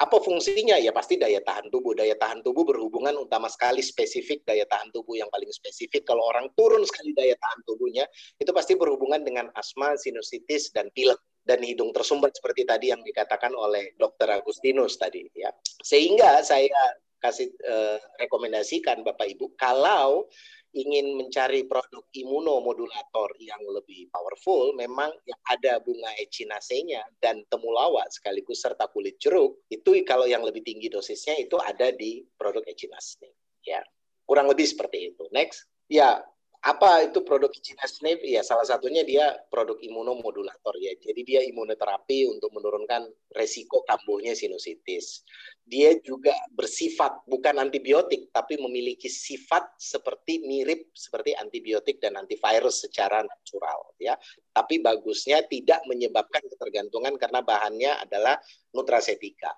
Apa fungsinya? Ya pasti daya tahan tubuh. Daya tahan tubuh berhubungan utama sekali spesifik daya tahan tubuh yang paling spesifik. Kalau orang turun sekali daya tahan tubuhnya, itu pasti berhubungan dengan asma, sinusitis, dan pilek dan hidung tersumbat seperti tadi yang dikatakan oleh Dr. Agustinus tadi ya. Sehingga saya kasih uh, rekomendasikan Bapak Ibu kalau ingin mencari produk imunomodulator yang lebih powerful, memang yang ada bunga echinacea dan temulawak sekaligus serta kulit jeruk, itu kalau yang lebih tinggi dosisnya itu ada di produk echinacea. Ya, kurang lebih seperti itu. Next, ya apa itu produk Echinacea? Ya salah satunya dia produk imunomodulator ya. Jadi dia imunoterapi untuk menurunkan resiko kambuhnya sinusitis. Dia juga bersifat bukan antibiotik tapi memiliki sifat seperti mirip seperti antibiotik dan antivirus secara natural ya. Tapi bagusnya tidak menyebabkan ketergantungan karena bahannya adalah nutracetika.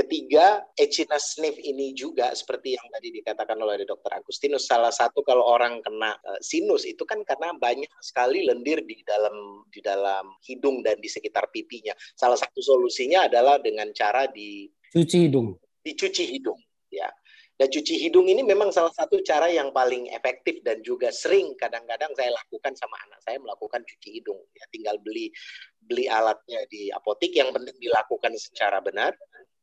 Ketiga, echinacea ini juga seperti yang tadi dikatakan oleh Dr. Agustinus, salah satu kalau orang kena uh, sinus itu kan karena banyak sekali lendir di dalam di dalam hidung dan di sekitar pipinya. Salah satu solusinya adalah dengan cara di cuci hidung. Dicuci hidung, ya. Dan cuci hidung ini memang salah satu cara yang paling efektif dan juga sering kadang-kadang saya lakukan sama anak saya melakukan cuci hidung. Ya, tinggal beli beli alatnya di apotik yang penting dilakukan secara benar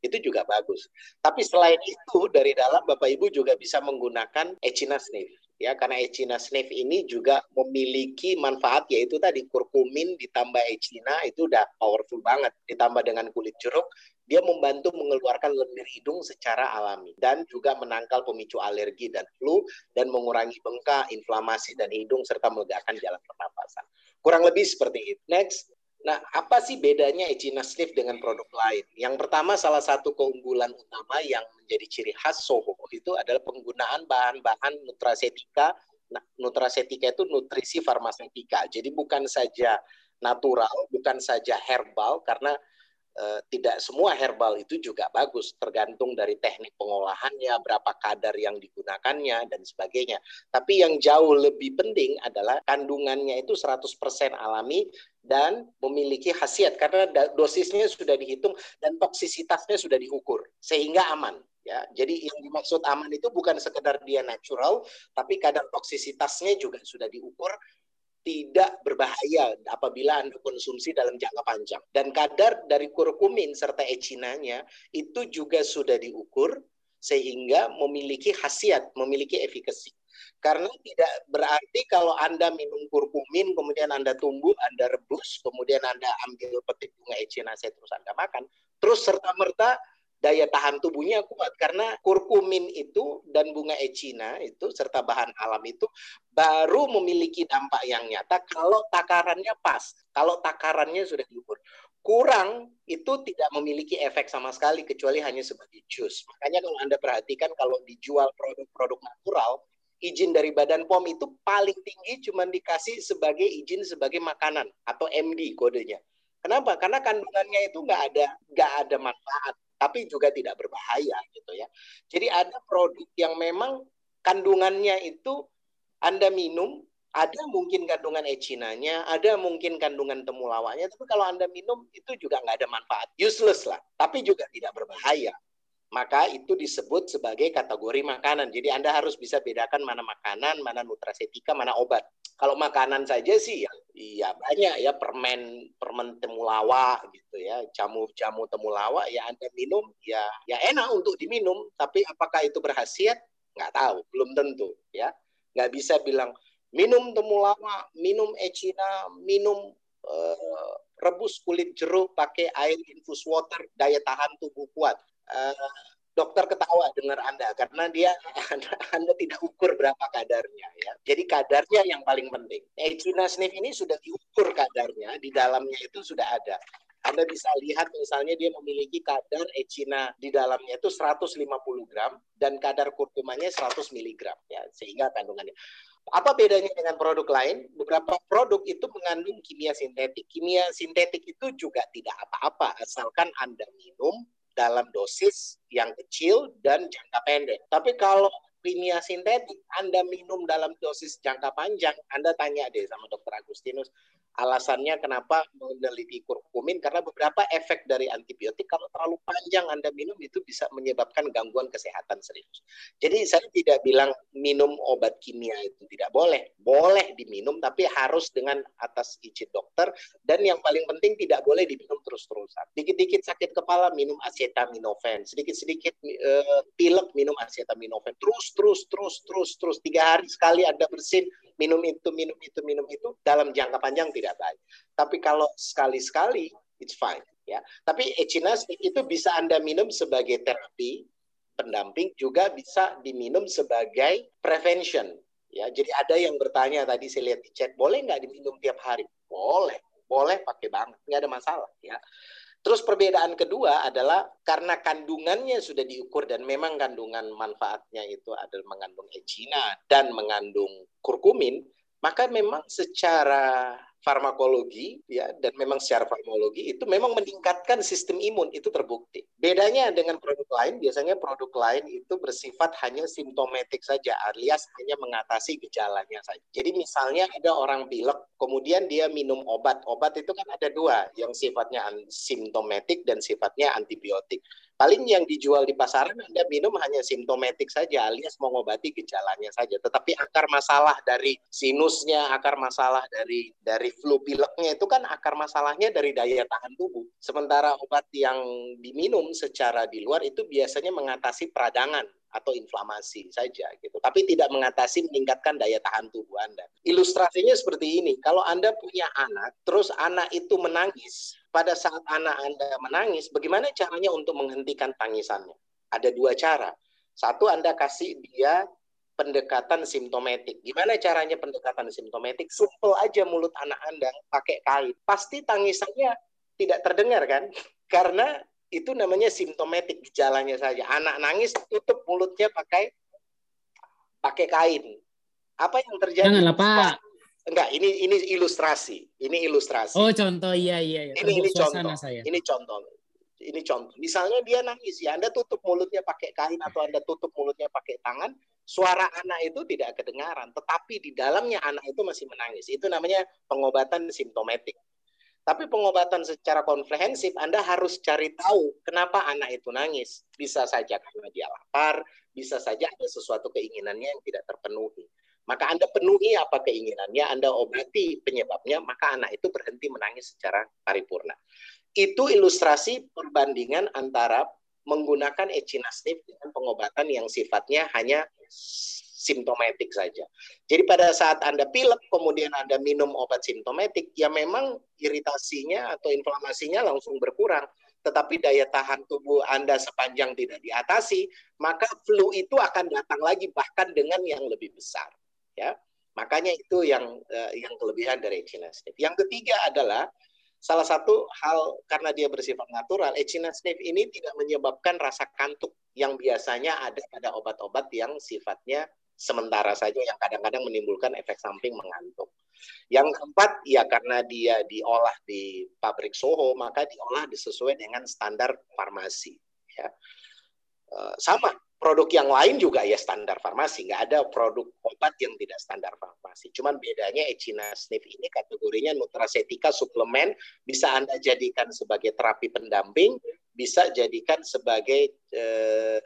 itu juga bagus. Tapi selain itu dari dalam Bapak Ibu juga bisa menggunakan echina sniff ya karena echina sniff ini juga memiliki manfaat yaitu tadi kurkumin ditambah echina itu udah powerful banget ditambah dengan kulit jeruk dia membantu mengeluarkan lendir hidung secara alami dan juga menangkal pemicu alergi dan flu dan mengurangi bengkak, inflamasi dan hidung serta melegakan jalan pernapasan. Kurang lebih seperti itu. Next, Nah, apa sih bedanya Echina Sniff dengan produk lain? Yang pertama, salah satu keunggulan utama yang menjadi ciri khas Soho itu adalah penggunaan bahan-bahan nutracetika. Nah, nutracetika itu nutrisi farmaseutika. Jadi bukan saja natural, bukan saja herbal, karena tidak semua herbal itu juga bagus, tergantung dari teknik pengolahannya, berapa kadar yang digunakannya, dan sebagainya. Tapi yang jauh lebih penting adalah kandungannya itu 100% alami dan memiliki khasiat karena dosisnya sudah dihitung dan toksisitasnya sudah diukur sehingga aman ya. Jadi yang dimaksud aman itu bukan sekedar dia natural tapi kadar toksisitasnya juga sudah diukur tidak berbahaya apabila Anda konsumsi dalam jangka panjang. Dan kadar dari kurkumin serta echinanya itu juga sudah diukur sehingga memiliki khasiat, memiliki efikasi. Karena tidak berarti kalau Anda minum kurkumin, kemudian Anda tumbuh, Anda rebus, kemudian Anda ambil petik bunga echinacea terus Anda makan, terus serta-merta daya tahan tubuhnya kuat karena kurkumin itu dan bunga ecina itu serta bahan alam itu baru memiliki dampak yang nyata kalau takarannya pas, kalau takarannya sudah diukur. Kurang itu tidak memiliki efek sama sekali kecuali hanya sebagai jus. Makanya kalau Anda perhatikan kalau dijual produk-produk natural, izin dari Badan POM itu paling tinggi cuma dikasih sebagai izin sebagai makanan atau MD kodenya. Kenapa? Karena kandungannya itu nggak ada nggak ada manfaat tapi juga tidak berbahaya gitu ya. Jadi ada produk yang memang kandungannya itu Anda minum ada mungkin kandungan echinanya, ada mungkin kandungan temulawaknya, tapi kalau Anda minum itu juga nggak ada manfaat, useless lah, tapi juga tidak berbahaya maka itu disebut sebagai kategori makanan. Jadi Anda harus bisa bedakan mana makanan, mana nutrasetika, mana obat. Kalau makanan saja sih ya, ya banyak ya permen permen temulawak gitu ya, jamu-jamu temulawak ya Anda minum ya ya enak untuk diminum, tapi apakah itu berhasiat? Nggak tahu, belum tentu ya. Nggak bisa bilang minum temulawak, minum ecina, minum uh, rebus kulit jeruk pakai air infus water, daya tahan tubuh kuat uh, dokter ketawa dengar Anda karena dia anda, tidak ukur berapa kadarnya ya. Jadi kadarnya yang paling penting. Echina sniff ini sudah diukur kadarnya, di dalamnya itu sudah ada. Anda bisa lihat misalnya dia memiliki kadar echina di dalamnya itu 150 gram dan kadar kurkumanya 100 mg ya sehingga kandungannya apa bedanya dengan produk lain? Beberapa produk itu mengandung kimia sintetik. Kimia sintetik itu juga tidak apa-apa asalkan Anda minum dalam dosis yang kecil dan jangka pendek. Tapi kalau kimia sintetik Anda minum dalam dosis jangka panjang, Anda tanya deh sama dokter Agustinus, Alasannya kenapa meneliti kurkumin karena beberapa efek dari antibiotik kalau terlalu panjang Anda minum itu bisa menyebabkan gangguan kesehatan serius. Jadi saya tidak bilang minum obat kimia itu tidak boleh. Boleh diminum tapi harus dengan atas izin dokter dan yang paling penting tidak boleh diminum terus-terusan. Dikit-dikit sakit kepala minum acetaminophen, sedikit-sedikit uh, pilek minum acetaminophen. Terus terus terus terus terus tiga hari sekali Anda bersin minum itu minum itu minum itu dalam jangka panjang tidak baik. Tapi kalau sekali-sekali, it's fine. Ya, tapi echinacea itu bisa anda minum sebagai terapi pendamping, juga bisa diminum sebagai prevention. Ya, jadi ada yang bertanya tadi saya lihat di chat, boleh nggak diminum tiap hari? Boleh, boleh pakai banget, nggak ada masalah. Ya. Terus perbedaan kedua adalah karena kandungannya sudah diukur dan memang kandungan manfaatnya itu adalah mengandung ecina dan mengandung kurkumin, maka memang secara farmakologi ya dan memang secara farmakologi itu memang meningkatkan sistem imun itu terbukti. Bedanya dengan produk lain biasanya produk lain itu bersifat hanya simptomatik saja alias hanya mengatasi gejalanya saja. Jadi misalnya ada orang pilek kemudian dia minum obat. Obat itu kan ada dua yang sifatnya simptomatik dan sifatnya antibiotik. Paling yang dijual di pasaran Anda minum hanya simptomatik saja alias mengobati gejalanya saja. Tetapi akar masalah dari sinusnya, akar masalah dari dari flu pileknya itu kan akar masalahnya dari daya tahan tubuh. Sementara obat yang diminum secara di luar itu biasanya mengatasi peradangan atau inflamasi saja gitu. Tapi tidak mengatasi meningkatkan daya tahan tubuh Anda. Ilustrasinya seperti ini. Kalau Anda punya anak, terus anak itu menangis, pada saat anak Anda menangis, bagaimana caranya untuk menghentikan tangisannya? Ada dua cara. Satu, Anda kasih dia pendekatan simptomatik. Gimana caranya pendekatan simptomatik? Supel aja mulut anak Anda pakai kain. Pasti tangisannya tidak terdengar kan? Karena itu namanya simptomatik gejalanya saja. Anak nangis tutup mulutnya pakai pakai kain. Apa yang terjadi? Janganlah Pak. Enggak, ini ini ilustrasi. Ini ilustrasi. Oh, contoh iya iya. iya. Ini ini contoh. Saya. Ini contoh. Ini contoh. Misalnya dia nangis ya, Anda tutup mulutnya pakai kain atau Anda tutup mulutnya pakai tangan, suara anak itu tidak kedengaran, tetapi di dalamnya anak itu masih menangis. Itu namanya pengobatan simptomatik. Tapi pengobatan secara komprehensif Anda harus cari tahu kenapa anak itu nangis. Bisa saja karena dia lapar, bisa saja ada sesuatu keinginannya yang tidak terpenuhi. Maka Anda penuhi apa keinginannya, Anda obati penyebabnya, maka anak itu berhenti menangis secara paripurna. Itu ilustrasi perbandingan antara menggunakan echinacea dengan pengobatan yang sifatnya hanya simptomatik saja. Jadi pada saat Anda pilek kemudian Anda minum obat simptomatik, ya memang iritasinya atau inflamasinya langsung berkurang. Tetapi daya tahan tubuh Anda sepanjang tidak diatasi, maka flu itu akan datang lagi bahkan dengan yang lebih besar ya makanya itu yang uh, yang kelebihan dari echinacea yang ketiga adalah salah satu hal karena dia bersifat natural echinacea ini tidak menyebabkan rasa kantuk yang biasanya ada pada obat-obat yang sifatnya sementara saja yang kadang-kadang menimbulkan efek samping mengantuk. Yang keempat, ya karena dia diolah di pabrik Soho, maka diolah sesuai dengan standar farmasi. Ya. Eh, sama produk yang lain juga ya standar farmasi, nggak ada produk obat yang tidak standar farmasi. Cuman bedanya Echina Sniff ini kategorinya nutracetika suplemen, bisa Anda jadikan sebagai terapi pendamping, bisa jadikan sebagai eh,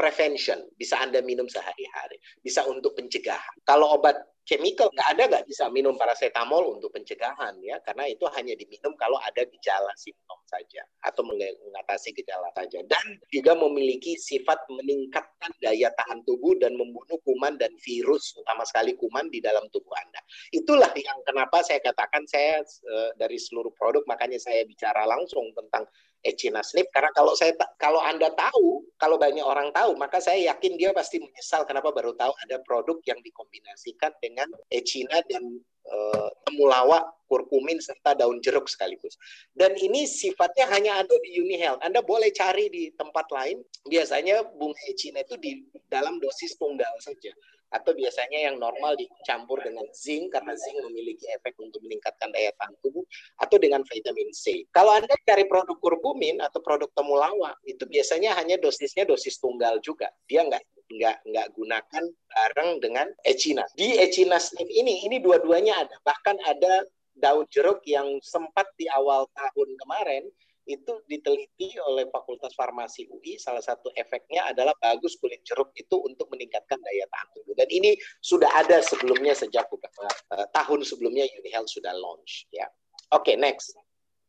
prevention, bisa Anda minum sehari-hari, bisa untuk pencegahan. Kalau obat chemical nggak ada nggak bisa minum paracetamol untuk pencegahan ya karena itu hanya diminum kalau ada gejala simptom saja atau mengatasi gejala saja dan juga memiliki sifat meningkatkan daya tahan tubuh dan membunuh kuman dan virus utama sekali kuman di dalam tubuh Anda. Itulah yang kenapa saya katakan saya eh, dari seluruh produk makanya saya bicara langsung tentang Echina Snip karena kalau saya kalau Anda tahu, kalau banyak orang tahu, maka saya yakin dia pasti menyesal kenapa baru tahu ada produk yang dikombinasikan dengan Echina dan uh, temulawak, kurkumin serta daun jeruk sekaligus. Dan ini sifatnya hanya ada di Unihealth. Anda boleh cari di tempat lain. Biasanya bunga Echina itu di dalam dosis tunggal saja atau biasanya yang normal dicampur dengan zinc karena zinc memiliki efek untuk meningkatkan daya tahan tubuh atau dengan vitamin C. Kalau Anda cari produk kurkumin atau produk temulawak itu biasanya hanya dosisnya dosis tunggal juga. Dia nggak nggak nggak gunakan bareng dengan echinacea. Di echinacea ini ini dua-duanya ada. Bahkan ada daun jeruk yang sempat di awal tahun kemarin itu diteliti oleh Fakultas Farmasi UI salah satu efeknya adalah bagus kulit jeruk itu untuk meningkatkan daya tahan tubuh dan ini sudah ada sebelumnya sejak beberapa uh, tahun sebelumnya UniHealth sudah launch ya oke okay, next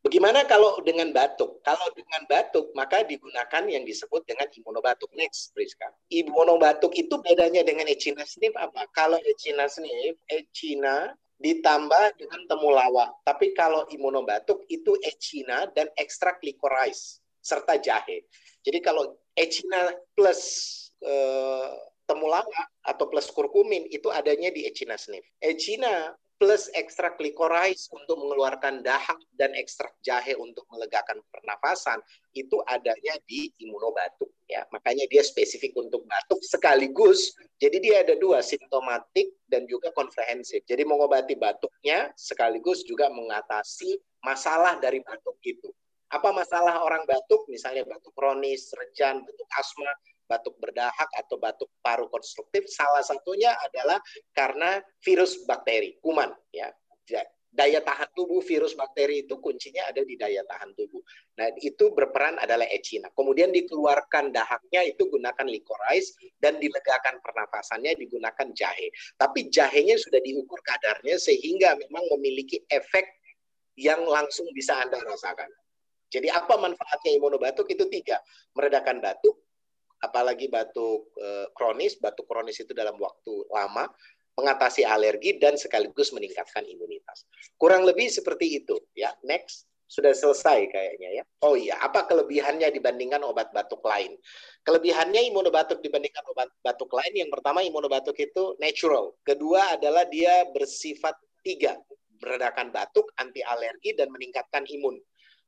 Bagaimana kalau dengan batuk? Kalau dengan batuk, maka digunakan yang disebut dengan imunobatuk. Next, Priska. Imunobatuk itu bedanya dengan echina sniff apa? Kalau echina sniff, echina ditambah dengan temulawak. Tapi kalau imunobatuk itu echina dan ekstrak licorice serta jahe. Jadi kalau echina plus eh, temulawak atau plus kurkumin itu adanya di echina sniff. Echina plus ekstrak licorice untuk mengeluarkan dahak dan ekstrak jahe untuk melegakan pernafasan itu adanya di imunobatuk ya. Makanya dia spesifik untuk batuk sekaligus jadi dia ada dua simptomatik dan juga komprehensif jadi mengobati batuknya sekaligus juga mengatasi masalah dari batuk itu. Apa masalah orang batuk? Misalnya batuk kronis rejan batuk asma batuk berdahak atau batuk paru konstruktif salah satunya adalah karena virus bakteri kuman ya daya tahan tubuh virus bakteri itu kuncinya ada di daya tahan tubuh. Nah, itu berperan adalah echina. Kemudian dikeluarkan dahaknya itu gunakan licorice dan dilegakan pernafasannya digunakan jahe. Tapi jahenya sudah diukur kadarnya sehingga memang memiliki efek yang langsung bisa Anda rasakan. Jadi apa manfaatnya imunobatuk itu tiga, meredakan batuk, apalagi batuk e, kronis, batuk kronis itu dalam waktu lama, mengatasi alergi dan sekaligus meningkatkan imunitas. Kurang lebih seperti itu ya. Next sudah selesai kayaknya ya. Oh iya, apa kelebihannya dibandingkan obat batuk lain? Kelebihannya imunobatuk dibandingkan obat batuk lain yang pertama imunobatuk itu natural. Kedua adalah dia bersifat tiga, meredakan batuk, anti alergi dan meningkatkan imun.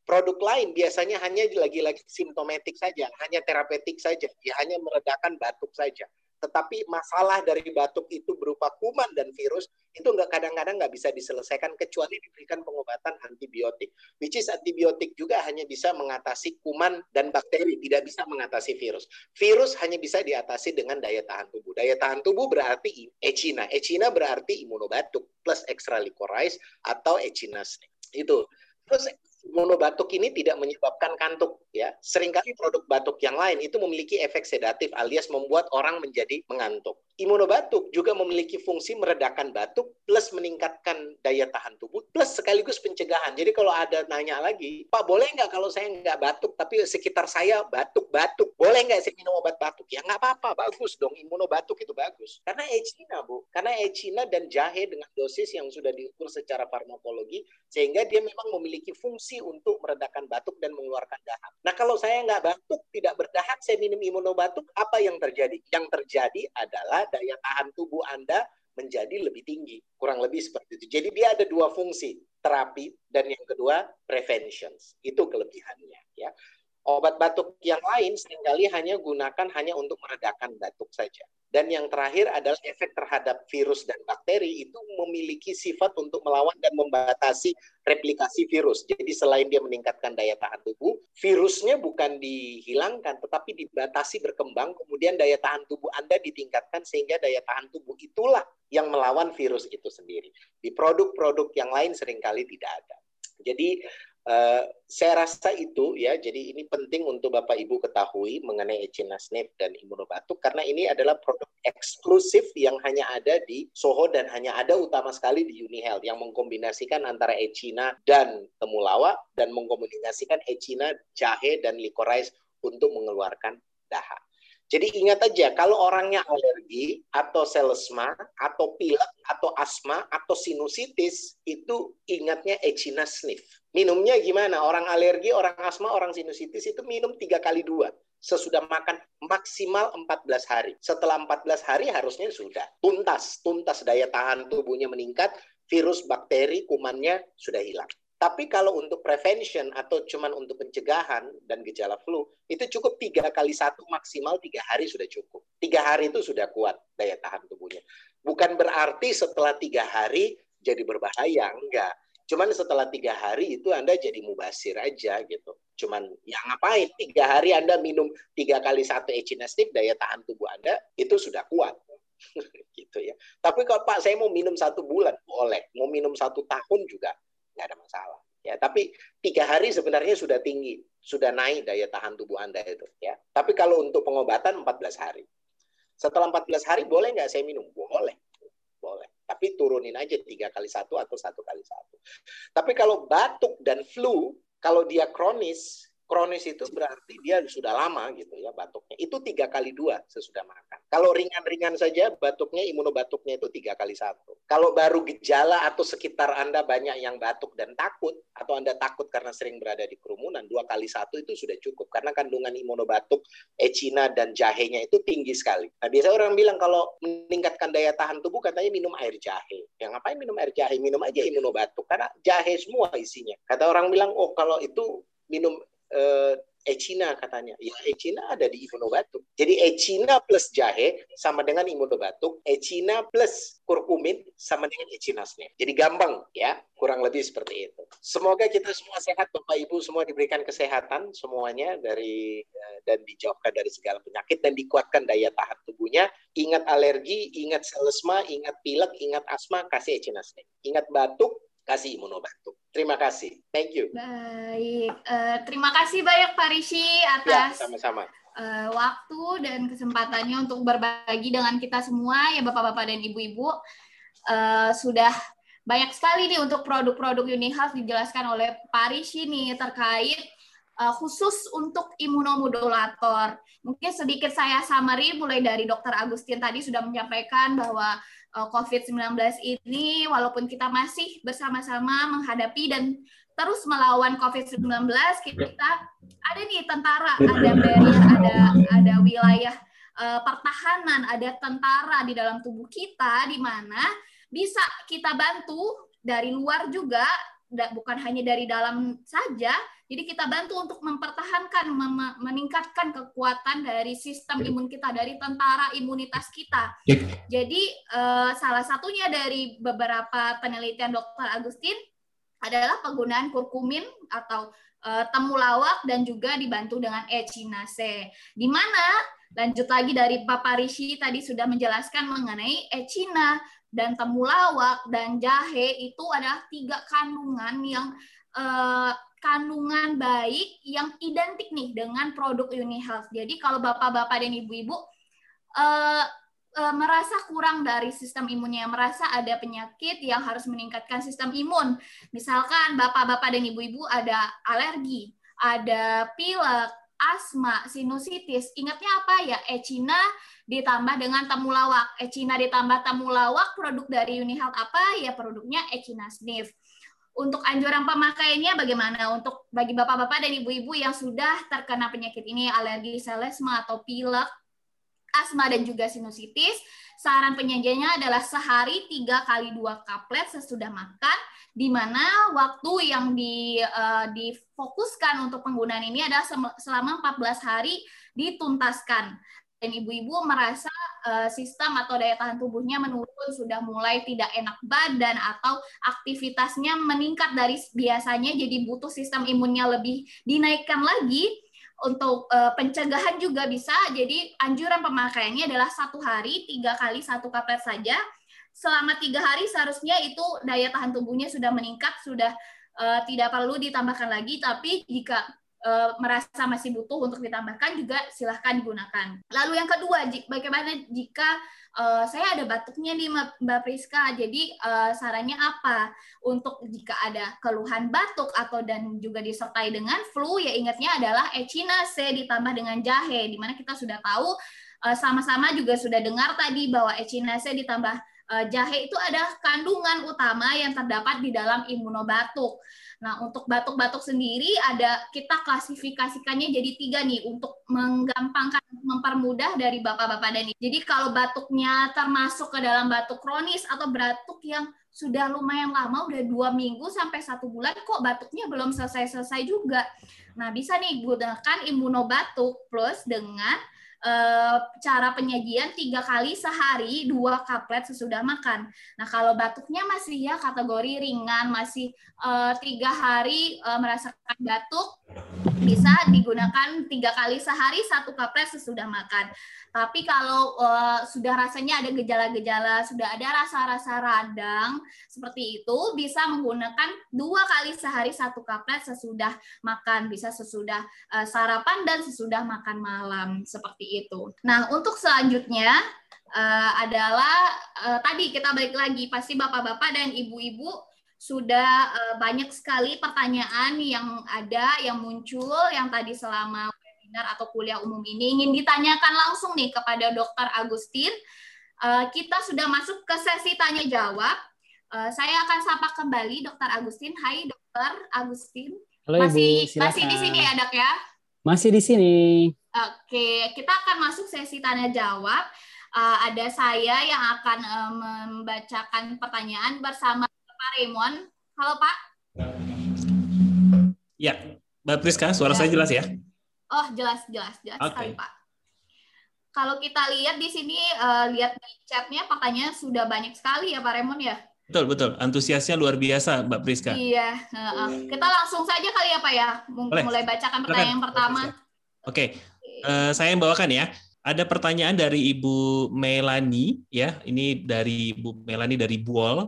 Produk lain biasanya hanya lagi-lagi simptomatik saja, hanya terapeutik saja, dia hanya meredakan batuk saja. Tetapi masalah dari batuk itu berupa kuman dan virus itu nggak kadang-kadang nggak bisa diselesaikan kecuali diberikan pengobatan antibiotik. Which is antibiotik juga hanya bisa mengatasi kuman dan bakteri, tidak bisa mengatasi virus. Virus hanya bisa diatasi dengan daya tahan tubuh. Daya tahan tubuh berarti echina. Echina berarti imunobatuk plus extra licorice atau echina Itu. Terus monobatuk ini tidak menyebabkan kantuk ya. Seringkali produk batuk yang lain itu memiliki efek sedatif alias membuat orang menjadi mengantuk. Imunobatuk juga memiliki fungsi meredakan batuk plus meningkatkan daya tahan tubuh plus sekaligus pencegahan. Jadi kalau ada nanya lagi, Pak boleh nggak kalau saya nggak batuk tapi sekitar saya batuk-batuk, boleh nggak saya minum obat batuk? Ya nggak apa-apa, bagus dong imunobatuk itu bagus. Karena echina bu, karena echina dan jahe dengan dosis yang sudah diukur secara farmakologi sehingga dia memang memiliki fungsi untuk meredakan batuk dan mengeluarkan dahak. Nah kalau saya nggak batuk, tidak berdahak, saya minum imunobatuk, apa yang terjadi? Yang terjadi adalah daya tahan tubuh Anda menjadi lebih tinggi. Kurang lebih seperti itu. Jadi dia ada dua fungsi, terapi dan yang kedua prevention. Itu kelebihannya ya. Obat batuk yang lain sering kali hanya gunakan hanya untuk meredakan batuk saja. Dan yang terakhir adalah efek terhadap virus dan bakteri itu memiliki sifat untuk melawan dan membatasi replikasi virus. Jadi selain dia meningkatkan daya tahan tubuh, virusnya bukan dihilangkan tetapi dibatasi berkembang, kemudian daya tahan tubuh Anda ditingkatkan sehingga daya tahan tubuh itulah yang melawan virus itu sendiri. Di produk-produk yang lain sering kali tidak ada. Jadi Uh, saya rasa itu ya, jadi ini penting untuk Bapak Ibu ketahui mengenai echinacea dan imunobatuk karena ini adalah produk eksklusif yang hanya ada di Soho dan hanya ada utama sekali di UniHealth yang mengkombinasikan antara echina dan temulawak dan mengkombinasikan echina, jahe dan licorice untuk mengeluarkan dahak. Jadi ingat aja, kalau orangnya alergi atau selesma atau pilek atau asma atau sinusitis, itu ingatnya echina sniff. Minumnya gimana? Orang alergi, orang asma, orang sinusitis itu minum tiga kali dua sesudah makan maksimal 14 hari. Setelah 14 hari harusnya sudah tuntas, tuntas daya tahan tubuhnya meningkat, virus, bakteri, kumannya sudah hilang. Tapi kalau untuk prevention atau cuman untuk pencegahan dan gejala flu, itu cukup tiga kali satu maksimal tiga hari sudah cukup. Tiga hari itu sudah kuat daya tahan tubuhnya. Bukan berarti setelah tiga hari jadi berbahaya, enggak. Cuman setelah tiga hari itu Anda jadi mubasir aja gitu. Cuman ya ngapain? Tiga hari Anda minum tiga kali satu echinacea, daya tahan tubuh Anda itu sudah kuat. gitu ya. Tapi kalau Pak saya mau minum satu bulan, boleh. Mau minum satu tahun juga nggak ada masalah. Ya, tapi tiga hari sebenarnya sudah tinggi, sudah naik daya tahan tubuh Anda itu. Ya, tapi kalau untuk pengobatan 14 hari. Setelah 14 hari boleh nggak saya minum? Boleh, boleh. Tapi turunin aja tiga kali satu atau satu kali satu. Tapi kalau batuk dan flu, kalau dia kronis, kronis itu berarti dia sudah lama gitu ya batuknya. Itu tiga kali dua sesudah makan. Kalau ringan-ringan saja batuknya imunobatuknya itu tiga kali satu. Kalau baru gejala atau sekitar Anda banyak yang batuk dan takut atau Anda takut karena sering berada di kerumunan dua kali satu itu sudah cukup karena kandungan imunobatuk ecina dan jahenya itu tinggi sekali. Nah biasa orang bilang kalau meningkatkan daya tahan tubuh katanya minum air jahe. Yang ngapain minum air jahe? Minum aja imunobatuk karena jahe semua isinya. Kata orang bilang oh kalau itu minum uh, ecina katanya. Ya ecina ada di imunobatuk. Jadi ecina plus jahe sama dengan imunobatuk. Ecina plus kurkumin sama dengan echinasnya. Jadi gampang ya, kurang lebih seperti itu. Semoga kita semua sehat Bapak Ibu semua diberikan kesehatan semuanya dari eh, dan dijauhkan dari segala penyakit dan dikuatkan daya tahan tubuhnya. Ingat alergi, ingat selesma, ingat pilek, ingat asma, kasih echinasnya. Ingat batuk, kasih imunobatuk. Terima kasih. Thank you. Baik. Uh, terima kasih banyak Pak Rishi atas ya, sama-sama. Uh, waktu dan kesempatannya untuk berbagi dengan kita semua ya Bapak-bapak dan Ibu-ibu. Uh, sudah banyak sekali nih untuk produk-produk Unihealth dijelaskan oleh Pak Rishi nih terkait uh, khusus untuk imunomodulator. Mungkin sedikit saya summary mulai dari Dr. Agustin tadi sudah menyampaikan bahwa COVID-19 ini walaupun kita masih bersama-sama menghadapi dan terus melawan COVID-19 kita ada nih tentara, ada barrier, ada ada wilayah uh, pertahanan, ada tentara di dalam tubuh kita di mana bisa kita bantu dari luar juga bukan hanya dari dalam saja jadi kita bantu untuk mempertahankan, mem meningkatkan kekuatan dari sistem imun kita, dari tentara imunitas kita. Jadi uh, salah satunya dari beberapa penelitian Dr. Agustin adalah penggunaan kurkumin atau uh, temulawak dan juga dibantu dengan echinacea. Di mana lanjut lagi dari Papa Rishi tadi sudah menjelaskan mengenai echina dan temulawak dan jahe itu adalah tiga kandungan yang uh, kandungan baik yang identik nih dengan produk Unihealth. Jadi kalau bapak-bapak dan ibu-ibu uh, uh, merasa kurang dari sistem imunnya, merasa ada penyakit yang harus meningkatkan sistem imun. Misalkan bapak-bapak dan ibu-ibu ada alergi, ada pilek, asma, sinusitis. Ingatnya apa ya? Ecina ditambah dengan temulawak. Ecina ditambah temulawak, produk dari Unihealth apa? Ya produknya Ecina Sniff. Untuk anjuran pemakaiannya bagaimana? Untuk bagi bapak-bapak dan ibu-ibu yang sudah terkena penyakit ini, alergi selesma atau pilek, asma dan juga sinusitis, saran penyajiannya adalah sehari tiga kali dua kaplet sesudah makan, di mana waktu yang di, uh, difokuskan untuk penggunaan ini adalah selama 14 hari dituntaskan. Dan ibu-ibu merasa uh, sistem atau daya tahan tubuhnya menurun, sudah mulai tidak enak badan atau aktivitasnya meningkat dari biasanya jadi butuh sistem imunnya lebih dinaikkan lagi untuk uh, pencegahan juga bisa. Jadi anjuran pemakaiannya adalah satu hari tiga kali satu kaplet saja. Selama tiga hari seharusnya itu daya tahan tubuhnya sudah meningkat, sudah uh, tidak perlu ditambahkan lagi. Tapi jika uh, merasa masih butuh untuk ditambahkan juga silahkan digunakan. Lalu yang kedua, bagaimana jika uh, saya ada batuknya nih Mbak Priska, jadi uh, sarannya apa untuk jika ada keluhan batuk atau dan juga disertai dengan flu ya ingatnya adalah echinacea ditambah dengan jahe, di mana kita sudah tahu sama-sama juga sudah dengar tadi bahwa echinacea ditambah jahe itu ada kandungan utama yang terdapat di dalam imunobatuk. Nah, untuk batuk-batuk sendiri ada kita klasifikasikannya jadi tiga nih untuk menggampangkan, mempermudah dari bapak-bapak dan ibu. Jadi kalau batuknya termasuk ke dalam batuk kronis atau batuk yang sudah lumayan lama, udah dua minggu sampai satu bulan, kok batuknya belum selesai-selesai juga. Nah, bisa nih gunakan imunobatuk plus dengan uh, cara penyajian tiga kali sehari dua kaplet sesudah makan. Nah kalau batuknya masih ya kategori ringan masih uh, tiga hari uh, merasakan batuk bisa digunakan tiga kali sehari satu kaplet sesudah makan. Tapi kalau uh, sudah rasanya ada gejala-gejala, sudah ada rasa-rasa radang seperti itu, bisa menggunakan dua kali sehari satu kaplet sesudah makan, bisa sesudah uh, sarapan dan sesudah makan malam seperti itu. Nah untuk selanjutnya uh, adalah uh, tadi kita balik lagi pasti bapak-bapak dan ibu-ibu sudah uh, banyak sekali pertanyaan yang ada yang muncul yang tadi selama webinar atau kuliah umum ini ingin ditanyakan langsung nih kepada Dokter Agustin. Uh, kita sudah masuk ke sesi tanya jawab. Uh, saya akan sapa kembali Dokter Agustin. Hai Dokter Agustin. Halo masih Ibu, masih di sini ya Dok ya? Masih di sini. Oke, kita akan masuk sesi tanya jawab. Uh, ada saya yang akan uh, membacakan pertanyaan bersama Pak Raymond. Halo Pak. Ya, Mbak Priska, suara ya. saya jelas ya? Oh, jelas, jelas, jelas okay. sekali Pak. Kalau kita lihat di sini, uh, lihat di chatnya, pertanyaan sudah banyak sekali ya Pak Raymond ya? Betul, betul. Antusiasnya luar biasa, Mbak Priska. Iya. Uh. Kita langsung saja kali ya Pak ya, Boleh. mulai bacakan pertanyaan yang pertama. Oke, okay. uh, saya yang bawakan ya. Ada pertanyaan dari Ibu Melani, ya. Ini dari Ibu Melani dari Buol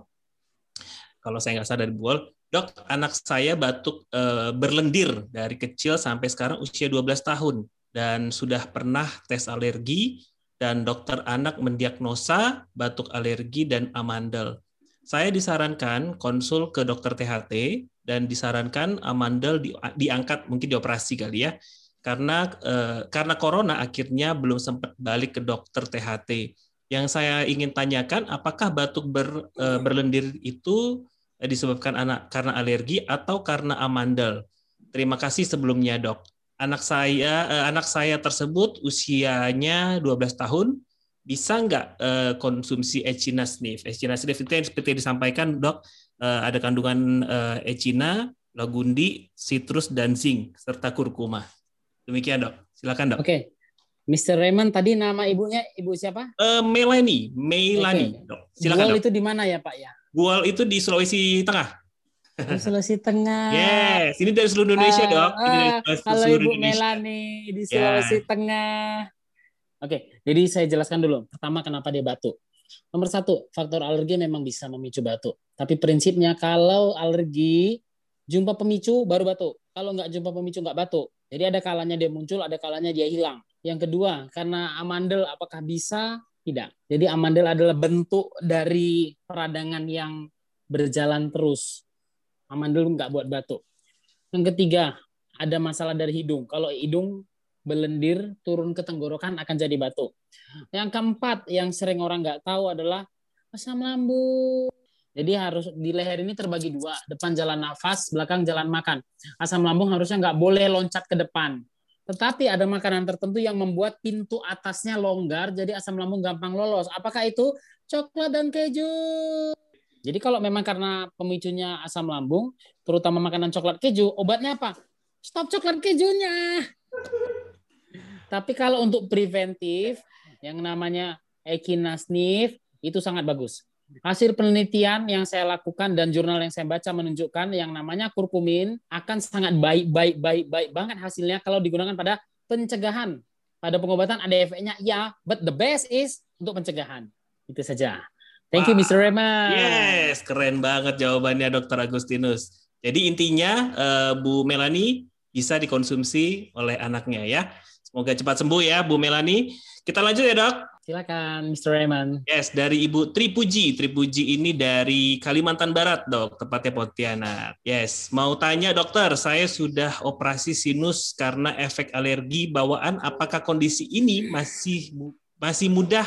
kalau saya nggak sadar buol, dok anak saya batuk e, berlendir dari kecil sampai sekarang usia 12 tahun dan sudah pernah tes alergi dan dokter anak mendiagnosa batuk alergi dan amandel. Saya disarankan konsul ke dokter THT dan disarankan amandel di, diangkat mungkin dioperasi kali ya karena eh, karena corona akhirnya belum sempat balik ke dokter THT. Yang saya ingin tanyakan apakah batuk ber, eh, berlendir itu disebabkan anak karena alergi atau karena amandel. Terima kasih sebelumnya, Dok. Anak saya eh, anak saya tersebut usianya 12 tahun. Bisa nggak eh, konsumsi echinacea sniff? Echinacea sniff itu yang seperti disampaikan, Dok, eh, ada kandungan eh, echinacea, lagundi, citrus dan zinc serta kurkuma. Demikian, Dok. Silakan, Dok. Oke. Okay. Mr. Raymond tadi nama ibunya ibu siapa? Uh, Melanie, Melanie. Okay. Dok. Silakan, Dok. itu di mana ya, Pak ya? Gual itu di Sulawesi Tengah. Di Sulawesi Tengah. Yes, ini dari seluruh Indonesia, uh, Dok. Ini dari uh, Halo Ibu Melani di Sulawesi yeah. Tengah. Oke, jadi saya jelaskan dulu. Pertama, kenapa dia batuk. Nomor satu, faktor alergi memang bisa memicu batuk. Tapi prinsipnya kalau alergi, jumpa pemicu baru batuk. Kalau nggak jumpa pemicu nggak batuk. Jadi ada kalanya dia muncul, ada kalanya dia hilang. Yang kedua, karena amandel apakah bisa tidak. Jadi amandel adalah bentuk dari peradangan yang berjalan terus. Amandel nggak buat batuk. Yang ketiga, ada masalah dari hidung. Kalau hidung belendir turun ke tenggorokan akan jadi batuk. Yang keempat, yang sering orang nggak tahu adalah asam lambung. Jadi harus di leher ini terbagi dua, depan jalan nafas, belakang jalan makan. Asam lambung harusnya nggak boleh loncat ke depan. Tetapi ada makanan tertentu yang membuat pintu atasnya longgar, jadi asam lambung gampang lolos. Apakah itu coklat dan keju? Jadi kalau memang karena pemicunya asam lambung, terutama makanan coklat keju, obatnya apa? Stop coklat kejunya. Tapi kalau untuk preventif, yang namanya ekinasnif, itu sangat bagus. Hasil penelitian yang saya lakukan dan jurnal yang saya baca menunjukkan yang namanya kurkumin akan sangat baik baik baik baik banget hasilnya kalau digunakan pada pencegahan. Pada pengobatan ada efeknya ya, but the best is untuk pencegahan. Itu saja. Thank you Mr. Rema. Yes, keren banget jawabannya Dr. Agustinus. Jadi intinya uh, Bu Melani bisa dikonsumsi oleh anaknya ya. Semoga cepat sembuh ya Bu Melani. Kita lanjut ya, Dok. Silakan, Mr. Raymond. Yes, dari Ibu Tripuji. Tripuji ini dari Kalimantan Barat, dok, tepatnya Pontianak. Yes, mau tanya dokter, saya sudah operasi sinus karena efek alergi bawaan. Apakah kondisi ini masih masih mudah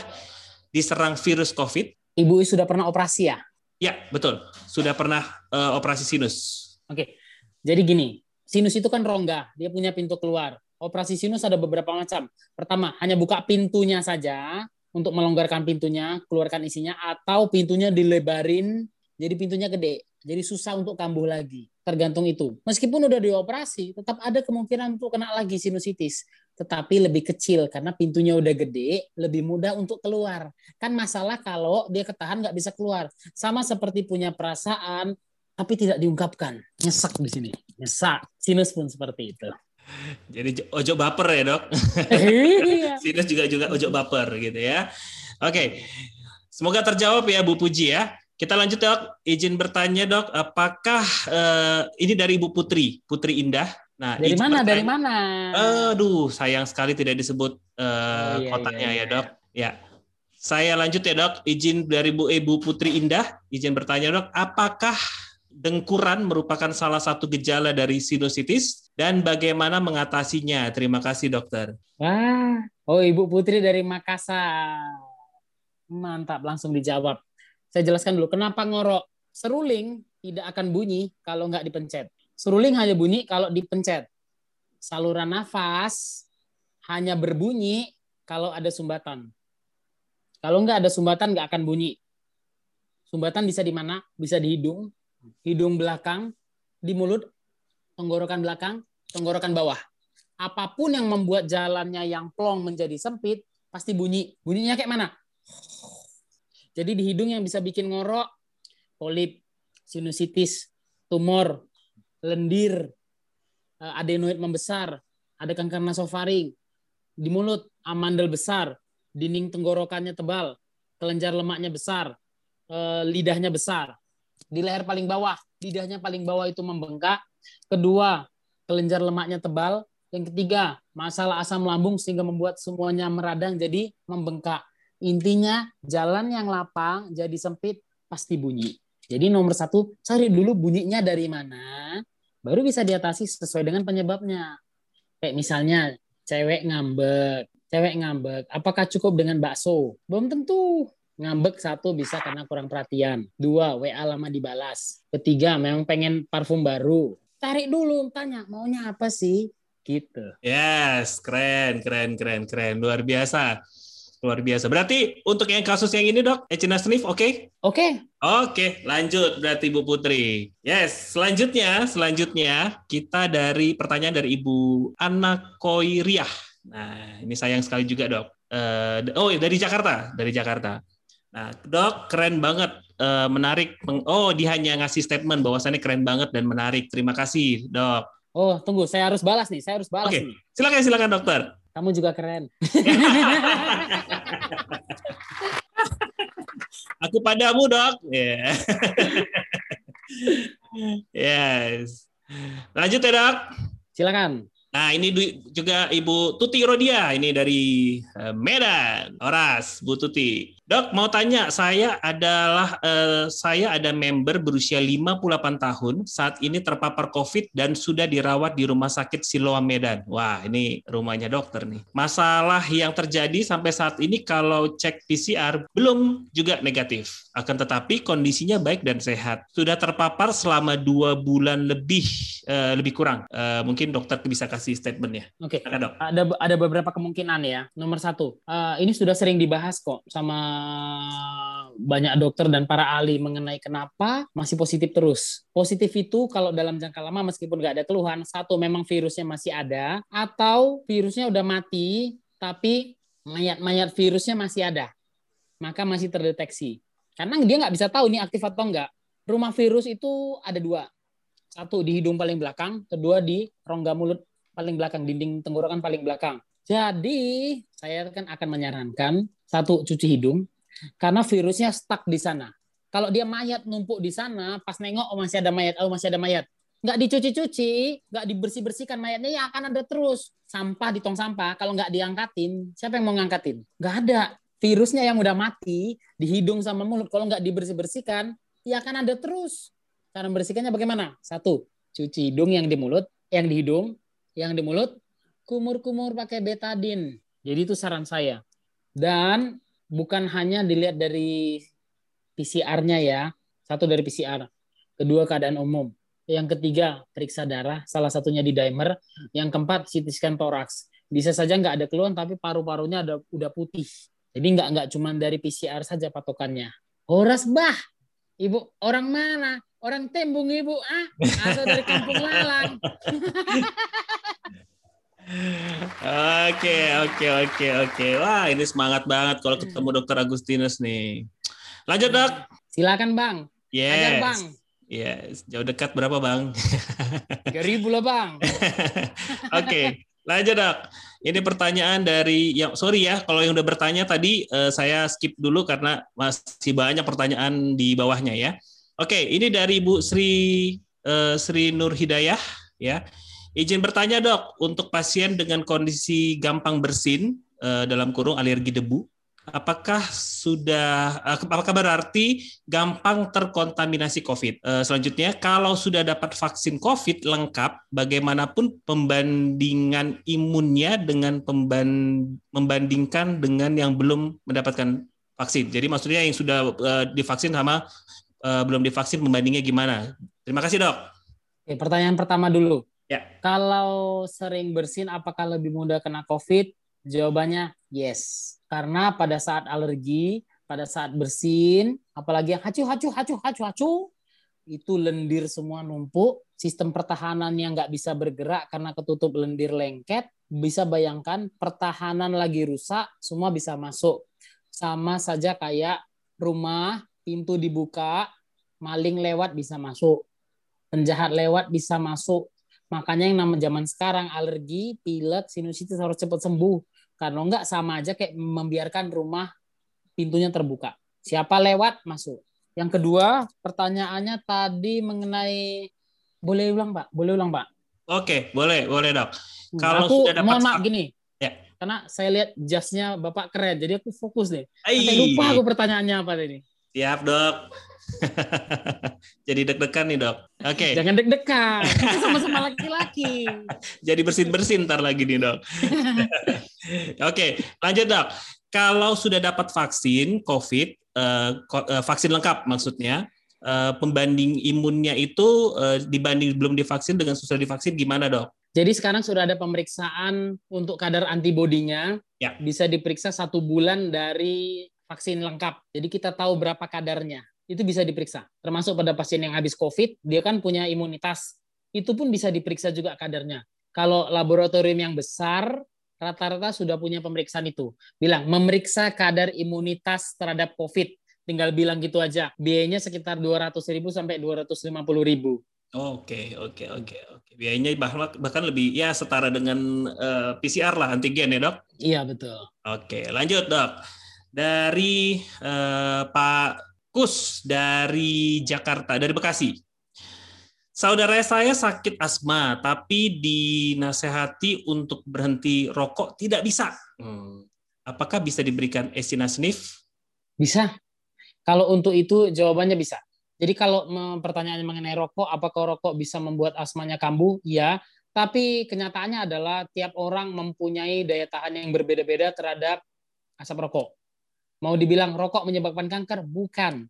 diserang virus COVID? Ibu sudah pernah operasi ya? Ya, betul. Sudah pernah uh, operasi sinus. Oke, jadi gini, sinus itu kan rongga, dia punya pintu keluar operasi sinus ada beberapa macam. Pertama, hanya buka pintunya saja untuk melonggarkan pintunya, keluarkan isinya, atau pintunya dilebarin jadi pintunya gede. Jadi susah untuk kambuh lagi. Tergantung itu. Meskipun udah dioperasi, tetap ada kemungkinan untuk kena lagi sinusitis. Tetapi lebih kecil karena pintunya udah gede, lebih mudah untuk keluar. Kan masalah kalau dia ketahan nggak bisa keluar. Sama seperti punya perasaan, tapi tidak diungkapkan. Nyesak di sini. Nyesak. Sinus pun seperti itu. Jadi ojo baper ya dok. Iya. Sinus juga juga ojo baper gitu ya. Oke, semoga terjawab ya Bu Puji ya. Kita lanjut dok. Izin bertanya dok, apakah eh, ini dari Ibu Putri, Putri Indah? Nah, Dari mana? Dari bertanya- mana? Aduh, sayang sekali tidak disebut eh, Oh, iya, kotanya iya, ya iya. dok. Ya, saya lanjut ya dok. Izin dari Bu Ibu Putri Indah, izin bertanya dok, apakah dengkuran merupakan salah satu gejala dari sinusitis dan bagaimana mengatasinya? Terima kasih dokter. Wah, oh Ibu Putri dari Makassar. Mantap, langsung dijawab. Saya jelaskan dulu kenapa ngorok. Seruling tidak akan bunyi kalau nggak dipencet. Seruling hanya bunyi kalau dipencet. Saluran nafas hanya berbunyi kalau ada sumbatan. Kalau nggak ada sumbatan nggak akan bunyi. Sumbatan bisa di mana? Bisa di hidung, hidung belakang, di mulut, tenggorokan belakang, tenggorokan bawah apa pun yang membuat jalannya yang plong menjadi sempit pasti bunyi. Bunyinya kayak mana? Jadi di hidung yang bisa bikin ngorok, polip, sinusitis, tumor, lendir, eh, adenoid membesar, ada kanker nasofaring, di mulut amandel besar, dinding tenggorokannya tebal, kelenjar lemaknya besar, eh, lidahnya besar. Di leher paling bawah, lidahnya paling bawah itu membengkak. Kedua, kelenjar lemaknya tebal, yang ketiga, masalah asam lambung sehingga membuat semuanya meradang jadi membengkak. Intinya, jalan yang lapang jadi sempit pasti bunyi. Jadi nomor satu, cari dulu bunyinya dari mana, baru bisa diatasi sesuai dengan penyebabnya. Kayak misalnya, cewek ngambek. Cewek ngambek, apakah cukup dengan bakso? Belum tentu. Ngambek satu bisa karena kurang perhatian. Dua, WA lama dibalas. Ketiga, memang pengen parfum baru. Tarik dulu, tanya, maunya apa sih? Gitu. Yes, keren, keren, keren, keren, luar biasa, luar biasa. Berarti untuk yang kasus yang ini dok, Echina sniff, oke? Oke, Oke, lanjut berarti Ibu Putri. Yes, selanjutnya, selanjutnya kita dari pertanyaan dari Ibu Ana Koiriah. Nah, ini sayang sekali juga dok. Eh, oh, dari Jakarta, dari Jakarta. Nah, dok, keren banget, Eh, menarik. Oh, dia hanya ngasih statement bahwasannya keren banget dan menarik. Terima kasih, dok. Oh, tunggu, saya harus balas nih, saya harus balas Oke. nih. Silakan, silakan dokter. Kamu juga keren. Aku padamu, dok. Ya. yes. Lanjut ya, dok. Silakan. Nah, ini juga Ibu Tuti Rodia, ini dari eh, Medan, Oras, Bu Tuti. Dok, mau tanya, saya adalah eh, saya ada member berusia 58 tahun, saat ini terpapar COVID dan sudah dirawat di Rumah Sakit Siloam Medan. Wah, ini rumahnya dokter nih. Masalah yang terjadi sampai saat ini kalau cek PCR belum juga negatif. Akan tetapi kondisinya baik dan sehat. Sudah terpapar selama dua bulan lebih, eh, lebih kurang. Eh, mungkin dokter bisa kasih statementnya. Oke. Silakan, dok. Ada ada beberapa kemungkinan ya. Nomor satu, eh, ini sudah sering dibahas kok sama banyak dokter dan para ahli mengenai kenapa masih positif terus. Positif itu kalau dalam jangka lama meskipun nggak ada keluhan, satu memang virusnya masih ada, atau virusnya udah mati tapi mayat-mayat virusnya masih ada, maka masih terdeteksi. Karena dia nggak bisa tahu ini aktif atau enggak. Rumah virus itu ada dua. Satu di hidung paling belakang, kedua di rongga mulut paling belakang, dinding tenggorokan paling belakang. Jadi, saya kan akan menyarankan satu cuci hidung karena virusnya stuck di sana. Kalau dia mayat numpuk di sana, pas nengok oh masih ada mayat, oh masih ada mayat. Nggak dicuci-cuci, nggak dibersih-bersihkan mayatnya ya akan ada terus. Sampah di tong sampah, kalau nggak diangkatin, siapa yang mau ngangkatin? Nggak ada. Virusnya yang udah mati di hidung sama mulut, kalau nggak dibersih-bersihkan, ya akan ada terus. Cara membersihkannya bagaimana? Satu, cuci hidung yang di mulut, yang di hidung, yang di mulut, kumur-kumur pakai betadin. Jadi itu saran saya. Dan bukan hanya dilihat dari PCR-nya ya. Satu dari PCR. Kedua keadaan umum. Yang ketiga periksa darah, salah satunya di dimer. Yang keempat CT scan toraks. Bisa saja nggak ada keluhan tapi paru-parunya ada udah putih. Jadi nggak nggak cuma dari PCR saja patokannya. Horas bah, ibu orang mana? Orang Tembung ibu ah atau dari Kampung Lalang? Oke, oke, oke, oke. Wah, ini semangat banget kalau ketemu Dokter Agustinus nih. Lanjut, Dok. Silakan bang, ajar Yes. bang. Yes, jauh dekat berapa bang? 3000 lah bang. Oke, lanjut dok. Ini pertanyaan dari yang sorry ya kalau yang udah bertanya tadi uh, saya skip dulu karena masih banyak pertanyaan di bawahnya ya. Oke, ini dari Bu Sri uh, Sri Nur Hidayah ya. Izin bertanya dok, untuk pasien dengan kondisi gampang bersin uh, dalam kurung alergi debu, apakah sudah eh, apakah berarti gampang terkontaminasi COVID? Eh, selanjutnya, kalau sudah dapat vaksin COVID lengkap, bagaimanapun pembandingan imunnya dengan membandingkan dengan yang belum mendapatkan vaksin. Jadi maksudnya yang sudah eh, divaksin sama belum divaksin membandingnya gimana? Terima kasih dok. Oke, pertanyaan pertama dulu. Ya. Kalau sering bersin, apakah lebih mudah kena COVID? Jawabannya yes. Karena pada saat alergi, pada saat bersin, apalagi yang hacu, hacu, hacu, hacu, hacu, itu lendir semua numpuk, sistem pertahanan yang nggak bisa bergerak karena ketutup lendir lengket, bisa bayangkan pertahanan lagi rusak, semua bisa masuk. Sama saja kayak rumah, pintu dibuka, maling lewat bisa masuk, penjahat lewat bisa masuk. Makanya yang nama zaman sekarang alergi, pilek, sinusitis harus cepat sembuh. Karena enggak sama aja kayak membiarkan rumah pintunya terbuka. Siapa lewat masuk. Yang kedua, pertanyaannya tadi mengenai boleh ulang, Pak? Boleh ulang, Pak? Oke, boleh, boleh, Dok. Hmm, Kalau aku sudah dapat mohon maaf gini. Ya. Karena saya lihat jasnya Bapak keren, jadi aku fokus deh. Sampai lupa aku pertanyaannya apa tadi. Siap, Dok. Jadi deg-degan nih dok. Oke. Okay. Jangan deg-degan. Sama-sama laki-laki. Jadi bersin-bersin ntar lagi nih dok. Oke, okay, lanjut dok. Kalau sudah dapat vaksin COVID, uh, vaksin lengkap maksudnya, uh, pembanding imunnya itu dibanding belum divaksin dengan sudah divaksin gimana dok? Jadi sekarang sudah ada pemeriksaan untuk kadar antibodinya. Ya. Bisa diperiksa satu bulan dari vaksin lengkap. Jadi kita tahu berapa kadarnya itu bisa diperiksa. Termasuk pada pasien yang habis COVID, dia kan punya imunitas. Itu pun bisa diperiksa juga kadarnya. Kalau laboratorium yang besar, rata-rata sudah punya pemeriksaan itu. Bilang, memeriksa kadar imunitas terhadap COVID. Tinggal bilang gitu aja. Biayanya sekitar 200 ribu sampai 250 ribu. Oke, oke, oke, oke. Biayanya bahkan lebih ya setara dengan uh, eh, PCR lah antigen ya dok? Iya betul. Oke, lanjut dok. Dari uh, Pak Kus dari Jakarta, dari Bekasi. Saudara saya sakit asma, tapi dinasehati untuk berhenti rokok tidak bisa. Hmm. Apakah bisa diberikan esinasnif? Bisa. Kalau untuk itu jawabannya bisa. Jadi kalau pertanyaannya mengenai rokok, apakah rokok bisa membuat asmanya kambuh? Ya. Tapi kenyataannya adalah tiap orang mempunyai daya tahan yang berbeda-beda terhadap asap rokok. Mau dibilang rokok menyebabkan kanker? Bukan.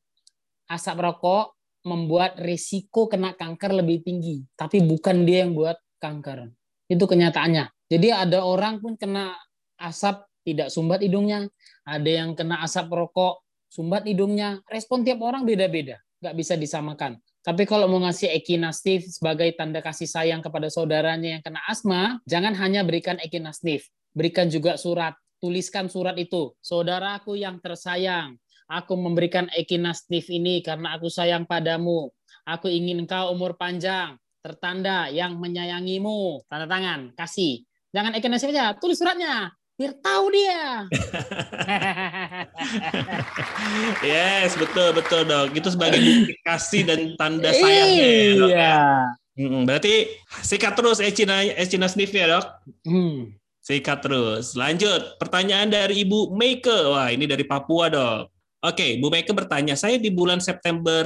Asap rokok membuat risiko kena kanker lebih tinggi, tapi bukan dia yang buat kanker. Itu kenyataannya. Jadi ada orang pun kena asap tidak sumbat hidungnya, ada yang kena asap rokok sumbat hidungnya. Respon tiap orang beda-beda, nggak bisa disamakan. Tapi kalau mau ngasih ekinastif sebagai tanda kasih sayang kepada saudaranya yang kena asma, jangan hanya berikan ekinastif, berikan juga surat tuliskan surat itu. Saudaraku yang tersayang, aku memberikan ekinastif ini karena aku sayang padamu. Aku ingin engkau umur panjang, tertanda yang menyayangimu. Tanda tangan, kasih. Jangan ekinastif aja, tulis suratnya. Biar tahu dia. yes, betul betul dong. Itu sebagai kasih dan tanda sayangnya. Ya, dok, ya. Iya. Berarti sikat terus Ecina Ecina sniffnya dok. Hmm. Sikat terus. Lanjut, pertanyaan dari Ibu Meike. Wah, ini dari Papua, dok. Oke, Bu Meike bertanya, saya di bulan September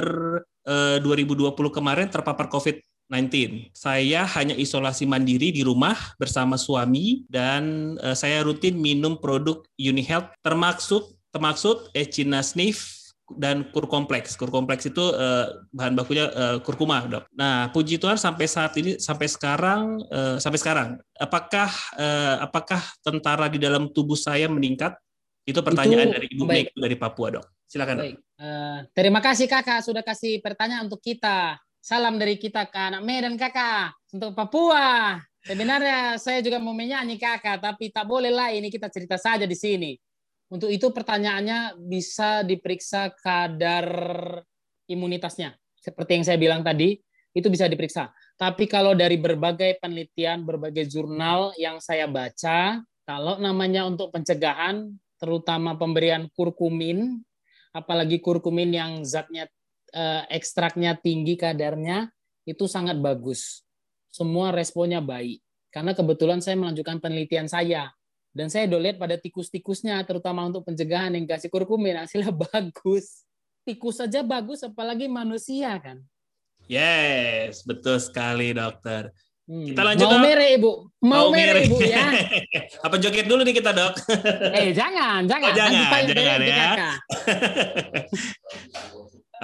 eh, 2020 kemarin terpapar COVID-19. Saya hanya isolasi mandiri di rumah bersama suami dan eh, saya rutin minum produk UniHealth termasuk termaksud Echinasnif dan kur kompleks. Kur kompleks itu uh, bahan bakunya uh, kurkuma, dok. Nah, puji Tuhan sampai saat ini, sampai sekarang, uh, sampai sekarang, apakah uh, apakah tentara di dalam tubuh saya meningkat? Itu pertanyaan itu, dari Ibu baik. dari Papua, dok. Silakan. Baik. Uh, terima kasih kakak sudah kasih pertanyaan untuk kita. Salam dari kita ke anak Medan kakak untuk Papua. Sebenarnya saya juga mau menyanyi kakak, tapi tak boleh lah ini kita cerita saja di sini. Untuk itu pertanyaannya bisa diperiksa kadar imunitasnya. seperti yang saya bilang tadi, itu bisa diperiksa. Tapi kalau dari berbagai penelitian, berbagai jurnal yang saya baca, kalau namanya untuk pencegahan, terutama pemberian kurkumin, apalagi kurkumin yang zatnya eh, ekstraknya tinggi kadarnya, itu sangat bagus. Semua responnya baik. Karena kebetulan saya melanjutkan penelitian saya. Dan saya udah lihat pada tikus-tikusnya, terutama untuk pencegahan yang kasih kurkumin, hasilnya bagus. Tikus saja bagus, apalagi manusia kan. Yes, betul sekali dokter. Hmm. Kita lanjut, Mau Dok. mere ibu, mau, mere ibu ya. Apa joget dulu nih kita dok? Eh jangan, jangan. Oh, jangan, jangan ya.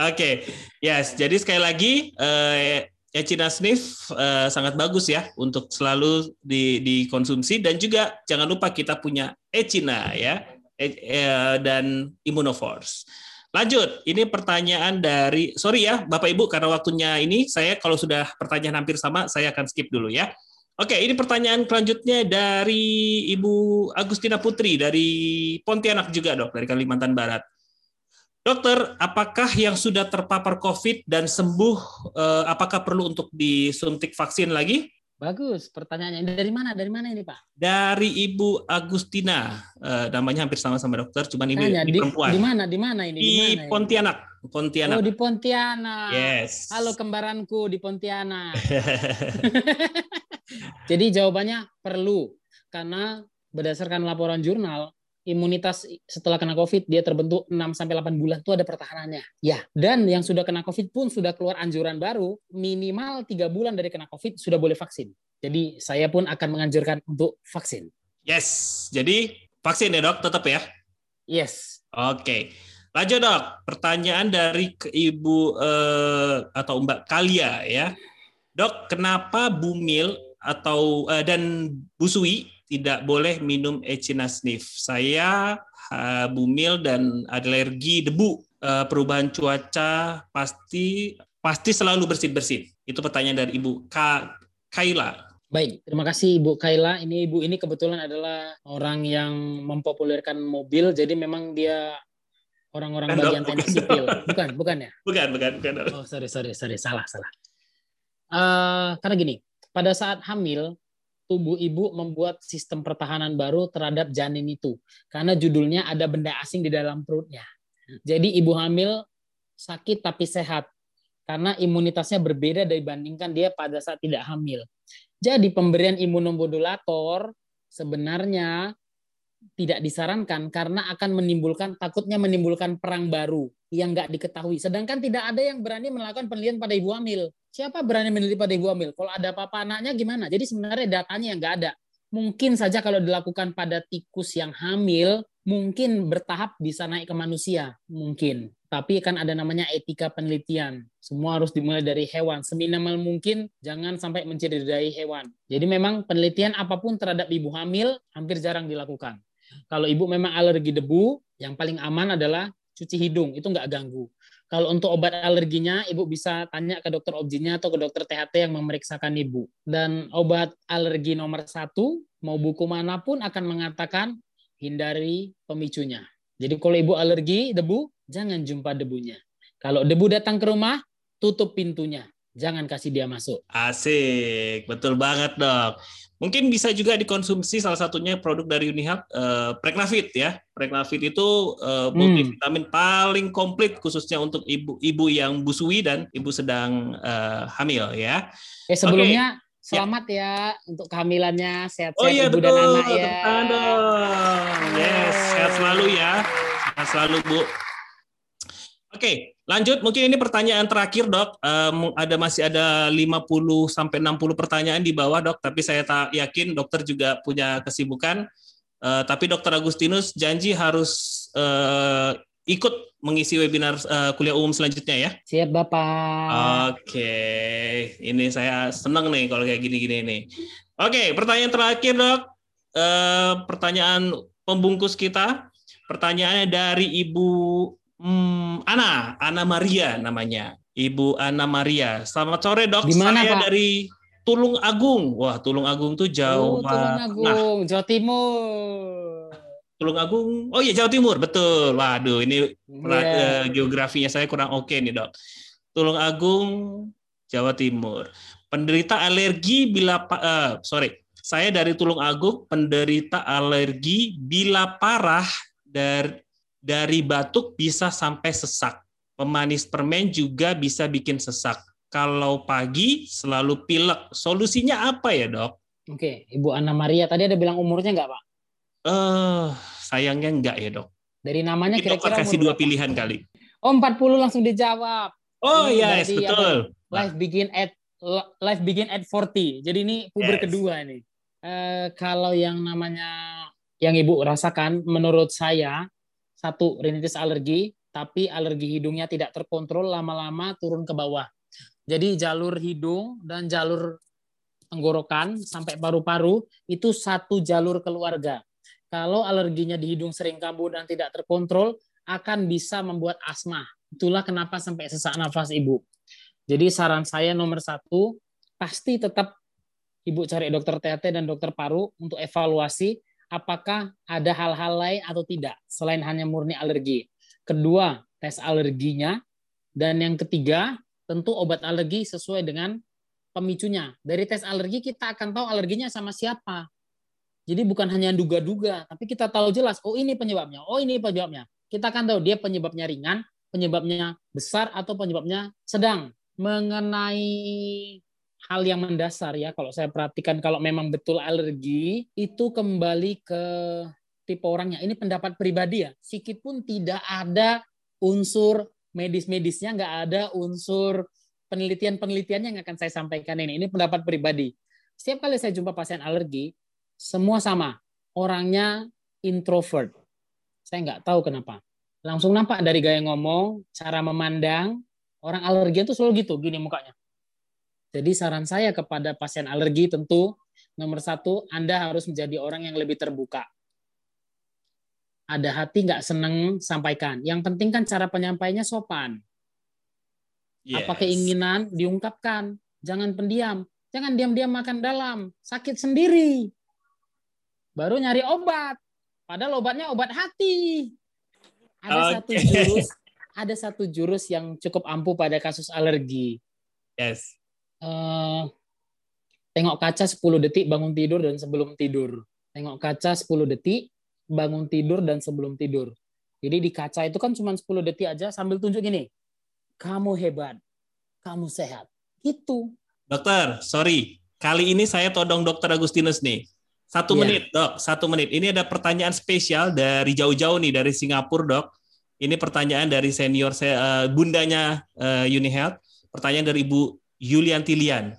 Oke, yes. Jadi sekali lagi, eh, Echina Sniff eh, sangat bagus ya untuk selalu di, dikonsumsi dan juga jangan lupa kita punya Echina ya E- eh, dan Immunoforce. Lanjut, ini pertanyaan dari sorry ya Bapak Ibu karena waktunya ini saya kalau sudah pertanyaan hampir sama saya akan skip dulu ya. Oke, ini pertanyaan selanjutnya dari Ibu Agustina Putri dari Pontianak juga dok dari Kalimantan Barat. Dokter, apakah yang sudah terpapar COVID dan sembuh, eh, apakah perlu untuk disuntik vaksin lagi? Bagus pertanyaannya. Dari mana? Dari mana ini Pak? Dari Ibu Agustina, eh, namanya hampir sama sama dokter, cuman ini, Tanya, ini di, perempuan. di mana? Di mana ini? Di mana ini? Pontianak, Pontianak. Oh di Pontianak. Yes. Halo kembaranku di Pontianak. Jadi jawabannya perlu karena berdasarkan laporan jurnal imunitas setelah kena COVID dia terbentuk 6 sampai 8 bulan itu ada pertahanannya. Ya, dan yang sudah kena COVID pun sudah keluar anjuran baru minimal tiga bulan dari kena COVID sudah boleh vaksin. Jadi saya pun akan menganjurkan untuk vaksin. yes. Jadi vaksin ya dok, tetap ya. Yes. Oke. Lanjut dok, pertanyaan dari ke Ibu eh, atau Mbak Kalia ya. Dok, kenapa Bumil atau eh, dan Busui tidak boleh minum Echinasnif? Saya eh, Bumil dan alergi debu. Eh, perubahan cuaca pasti pasti selalu bersin-bersin. Itu pertanyaan dari Ibu Ka Kaila. Baik, terima kasih Ibu Kaila. Ini Ibu ini kebetulan adalah orang yang mempopulerkan mobil, jadi memang dia orang-orang Bukan, bagian Dok. teknik Bukan, sipil. Bukan, bukan ya? Bukan, bukan, bukan. Oh, sorry, sorry, sorry, salah, salah. Eh, karena gini, pada saat hamil, tubuh ibu membuat sistem pertahanan baru terhadap janin itu. Karena judulnya ada benda asing di dalam perutnya. Jadi ibu hamil sakit tapi sehat. Karena imunitasnya berbeda dibandingkan dia pada saat tidak hamil. Jadi pemberian imunomodulator sebenarnya tidak disarankan karena akan menimbulkan takutnya menimbulkan perang baru yang nggak diketahui. Sedangkan tidak ada yang berani melakukan penelitian pada ibu hamil. Siapa berani meneliti pada ibu hamil? Kalau ada apa-apa anaknya gimana? Jadi sebenarnya datanya yang nggak ada. Mungkin saja kalau dilakukan pada tikus yang hamil, mungkin bertahap bisa naik ke manusia, mungkin. Tapi kan ada namanya etika penelitian. Semua harus dimulai dari hewan. Seminimal mungkin jangan sampai mencederai hewan. Jadi memang penelitian apa pun terhadap ibu hamil hampir jarang dilakukan. Kalau ibu memang alergi debu, yang paling aman adalah cuci hidung, itu nggak ganggu. Kalau untuk obat alerginya, ibu bisa tanya ke dokter objinnya atau ke dokter THT yang memeriksakan ibu. Dan obat alergi nomor satu, mau buku mana pun akan mengatakan hindari pemicunya. Jadi kalau ibu alergi debu, jangan jumpa debunya. Kalau debu datang ke rumah, tutup pintunya. Jangan kasih dia masuk. Asik, betul banget dok. Mungkin bisa juga dikonsumsi salah satunya produk dari Unihab, eh, Preknavit ya. Preknavit itu eh, multivitamin paling komplit khususnya untuk ibu-ibu yang busui dan ibu sedang eh, hamil ya. Eh sebelumnya selamat ya untuk kehamilannya sehat-sehat Oh iya ibu betul, dan anak ya. dong. Yes, sehat selalu ya. Sehat selalu Bu. Oke, lanjut. Mungkin ini pertanyaan terakhir, Dok. Mu- ada masih ada 50 sampai 60 pertanyaan di bawah, Dok, tapi saya tak yakin dokter juga punya kesibukan. Eh, tapi Dokter Agustinus janji harus eh, ikut mengisi webinar eh, kuliah umum selanjutnya ya. Siap Bapak. Oke, ini saya senang nih kalau kayak gini-gini nih. Oke, pertanyaan terakhir dok. Eh, pertanyaan pembungkus kita. Pertanyaannya dari Ibu hmm, Ana, Ana Maria namanya. Ibu Ana Maria. Selamat sore dok. Di mana, saya Pak? dari Tulung Agung. Wah, Tulung Agung tuh Jawa Oh, Tulung. Agung, Jawa Timur. Tulung Agung. Oh iya Jawa Timur, betul. Waduh, ini Pela- Iya. geografinya saya kurang oke nih dok. Tulung Agung, Jawa Timur. Penderita alergi bila uh, sorry, saya dari Tulung Agung, penderita alergi bila parah dari dari batuk bisa sampai sesak. Pemanis permen juga bisa bikin sesak. Kalau pagi selalu pilek. Solusinya apa ya, Dok? Oke, Ibu Anna Maria tadi ada bilang umurnya nggak, Pak? Eh, uh, sayangnya enggak ya, Dok. Dari namanya kira-kira kasih dua pilihan kali. Oh, 40 langsung dijawab. Oh, iya, yes, betul. Life begin at life begin at 40. Jadi ini puber yes. kedua nih. Uh, kalau yang namanya yang ibu rasakan, menurut saya satu rinitis alergi, tapi alergi hidungnya tidak terkontrol lama-lama turun ke bawah. Jadi jalur hidung dan jalur tenggorokan sampai paru-paru itu satu jalur keluarga. Kalau alerginya di hidung sering kambuh dan tidak terkontrol, akan bisa membuat asma. Itulah kenapa sampai sesak nafas ibu. Jadi saran saya nomor satu, pasti tetap Ibu cari dokter THT dan dokter paru untuk evaluasi apakah ada hal-hal lain atau tidak selain hanya murni alergi. Kedua, tes alerginya. Dan yang ketiga, tentu obat alergi sesuai dengan pemicunya. Dari tes alergi kita akan tahu alerginya sama siapa. Jadi bukan hanya duga-duga, tapi kita tahu jelas, oh ini penyebabnya, oh ini penyebabnya. Kita akan tahu dia penyebabnya ringan, penyebabnya besar, atau penyebabnya sedang mengenai hal yang mendasar ya kalau saya perhatikan kalau memang betul alergi itu kembali ke tipe orangnya. Ini pendapat pribadi ya sikit pun tidak ada unsur medis-medisnya nggak ada unsur penelitian-penelitiannya yang akan saya sampaikan ini. Ini pendapat pribadi. Setiap kali saya jumpa pasien alergi semua sama. Orangnya introvert. Saya nggak tahu kenapa. Langsung nampak dari gaya ngomong cara memandang Orang alergi itu selalu gitu, gini mukanya. Jadi saran saya kepada pasien alergi tentu nomor satu, Anda harus menjadi orang yang lebih terbuka. Ada hati nggak seneng sampaikan. Yang penting kan cara penyampainya sopan. Yes. Apa keinginan diungkapkan. Jangan pendiam. Jangan diam-diam makan dalam. Sakit sendiri. Baru nyari obat. Padahal obatnya obat hati. Ada okay. satu jurus ada satu jurus yang cukup ampuh pada kasus alergi. Yes. Uh, tengok kaca 10 detik bangun tidur dan sebelum tidur. Tengok kaca 10 detik bangun tidur dan sebelum tidur. Jadi di kaca itu kan cuma 10 detik aja sambil tunjuk gini. Kamu hebat. Kamu sehat. Itu. Dokter, sorry. Kali ini saya todong dokter Agustinus nih. Satu yeah. menit, dok. Satu menit. Ini ada pertanyaan spesial dari jauh-jauh nih, dari Singapura, dok. Ini pertanyaan dari senior saya, uh, bundanya uh, Unihealth. Pertanyaan dari Ibu Yulian Tilian.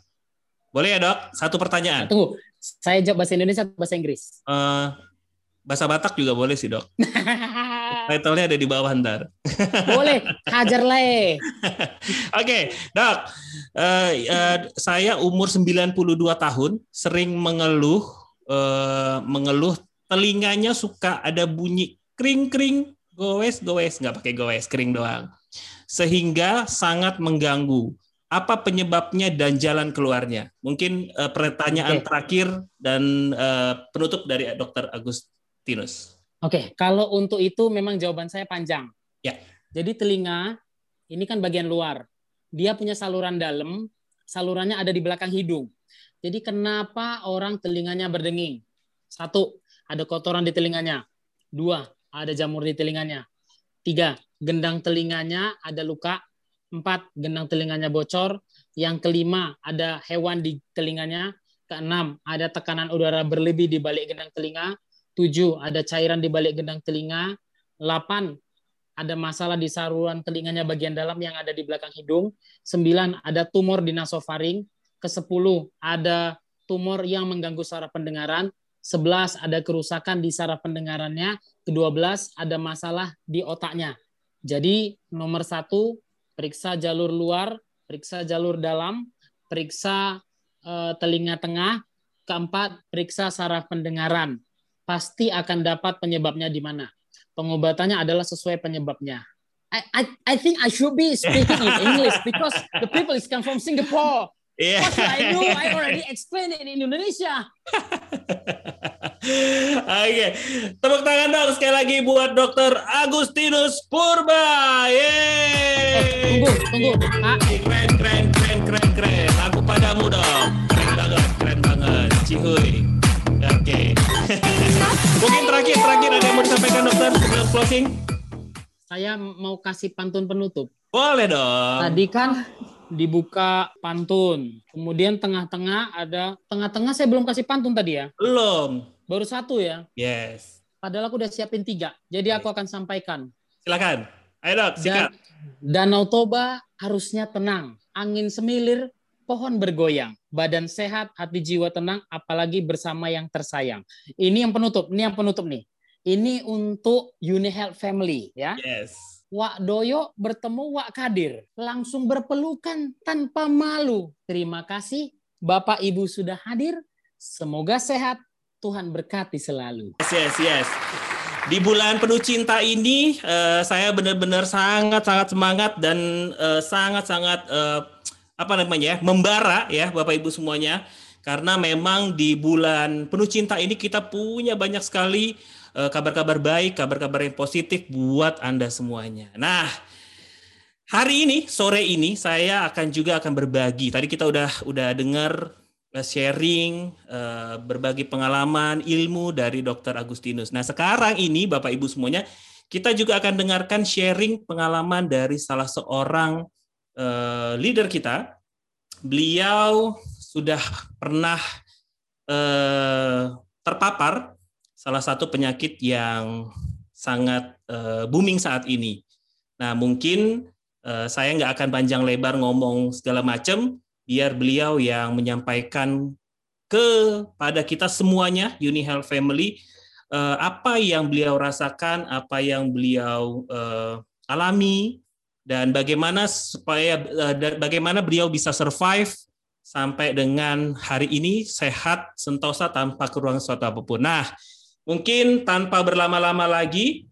Boleh ya dok? Satu pertanyaan. Tunggu, saya jawab bahasa Indonesia atau bahasa Inggris? Uh, bahasa Batak juga boleh sih dok. Title-nya ada di bawah ntar. boleh, hajar lah Oke, okay, dok. Uh, uh, saya umur 92 tahun, sering mengeluh, uh, mengeluh telinganya suka ada bunyi kring-kring Gowes, gowes, nggak pakai gowes, kering doang. Sehingga sangat mengganggu. Apa penyebabnya dan jalan keluarnya? Mungkin uh, pertanyaan okay. terakhir dan uh, penutup dari Dr. Agustinus. Oke, okay. kalau untuk itu memang jawaban saya panjang. Ya. Jadi telinga ini kan bagian luar. Dia punya saluran dalam, salurannya ada di belakang hidung. Jadi kenapa orang telinganya berdenging? Satu, ada kotoran di telinganya. Dua, ada jamur di telinganya. Tiga, gendang telinganya ada luka. Empat, gendang telinganya bocor. Yang kelima, ada hewan di telinganya. Keenam, ada tekanan udara berlebih di balik gendang telinga. Tujuh, ada cairan di balik gendang telinga. Delapan, ada masalah di saluran telinganya bagian dalam yang ada di belakang hidung. Sembilan, ada tumor di nasofaring. Kesepuluh, ada tumor yang mengganggu saraf pendengaran. 11 ada kerusakan di saraf pendengarannya, ke-12 ada masalah di otaknya. Jadi nomor satu periksa jalur luar, periksa jalur dalam, periksa uh, telinga tengah, keempat periksa saraf pendengaran. Pasti akan dapat penyebabnya di mana. Pengobatannya adalah sesuai penyebabnya. I, I, I think I should be speaking in English because the people is come from Singapore. Yeah. What I know, I already explained it in Indonesia. Oke, tepuk tangan dong sekali lagi buat Dokter Agustinus Purba. Yeay. Tunggu, tunggu. Pak, Keren, keren, keren, keren, keren. Aku padamu dong. Keren banget, keren banget. Cihuy. Oke. Mungkin terakhir, terakhir ada yang mau disampaikan dokter sebelum closing? saya mau kasih pantun penutup. Boleh dong. Tadi kan dibuka pantun. Kemudian tengah-tengah ada tengah-tengah saya belum kasih pantun tadi ya. Belum. Baru satu ya. Yes. Padahal aku udah siapin tiga. Jadi aku akan sampaikan. Silakan. Ayo dok, sikat. Danau Toba harusnya tenang. Angin semilir, pohon bergoyang. Badan sehat, hati jiwa tenang, apalagi bersama yang tersayang. Ini yang penutup. Ini yang penutup nih. Ini untuk Uni Health Family ya. Yes. Wak Doyo bertemu Wak Kadir, langsung berpelukan tanpa malu. Terima kasih Bapak Ibu sudah hadir. Semoga sehat, Tuhan berkati selalu. Yes, yes, yes. Di bulan penuh cinta ini, eh, saya benar-benar sangat-sangat semangat dan eh, sangat-sangat eh, apa namanya ya, membara ya Bapak Ibu semuanya. Karena memang di bulan penuh cinta ini kita punya banyak sekali eh, kabar-kabar baik, kabar-kabar yang positif buat Anda semuanya. Nah, hari ini sore ini saya akan juga akan berbagi. Tadi kita udah udah dengar eh, sharing eh, berbagi pengalaman ilmu dari Dr. Agustinus. Nah, sekarang ini Bapak Ibu semuanya kita juga akan dengarkan sharing pengalaman dari salah seorang eh, leader kita. Beliau sudah pernah eh, terpapar salah satu penyakit yang sangat eh, booming saat ini. Nah, mungkin eh, saya nggak akan panjang lebar ngomong segala macam, biar beliau yang menyampaikan kepada kita semuanya, Uni Health Family, eh, apa yang beliau rasakan, apa yang beliau alami, dan bagaimana supaya bagaimana beliau bisa survive sampai dengan hari ini sehat sentosa tanpa kekurangan suatu apa pun. Nah, mungkin tanpa berlama-lama lagi,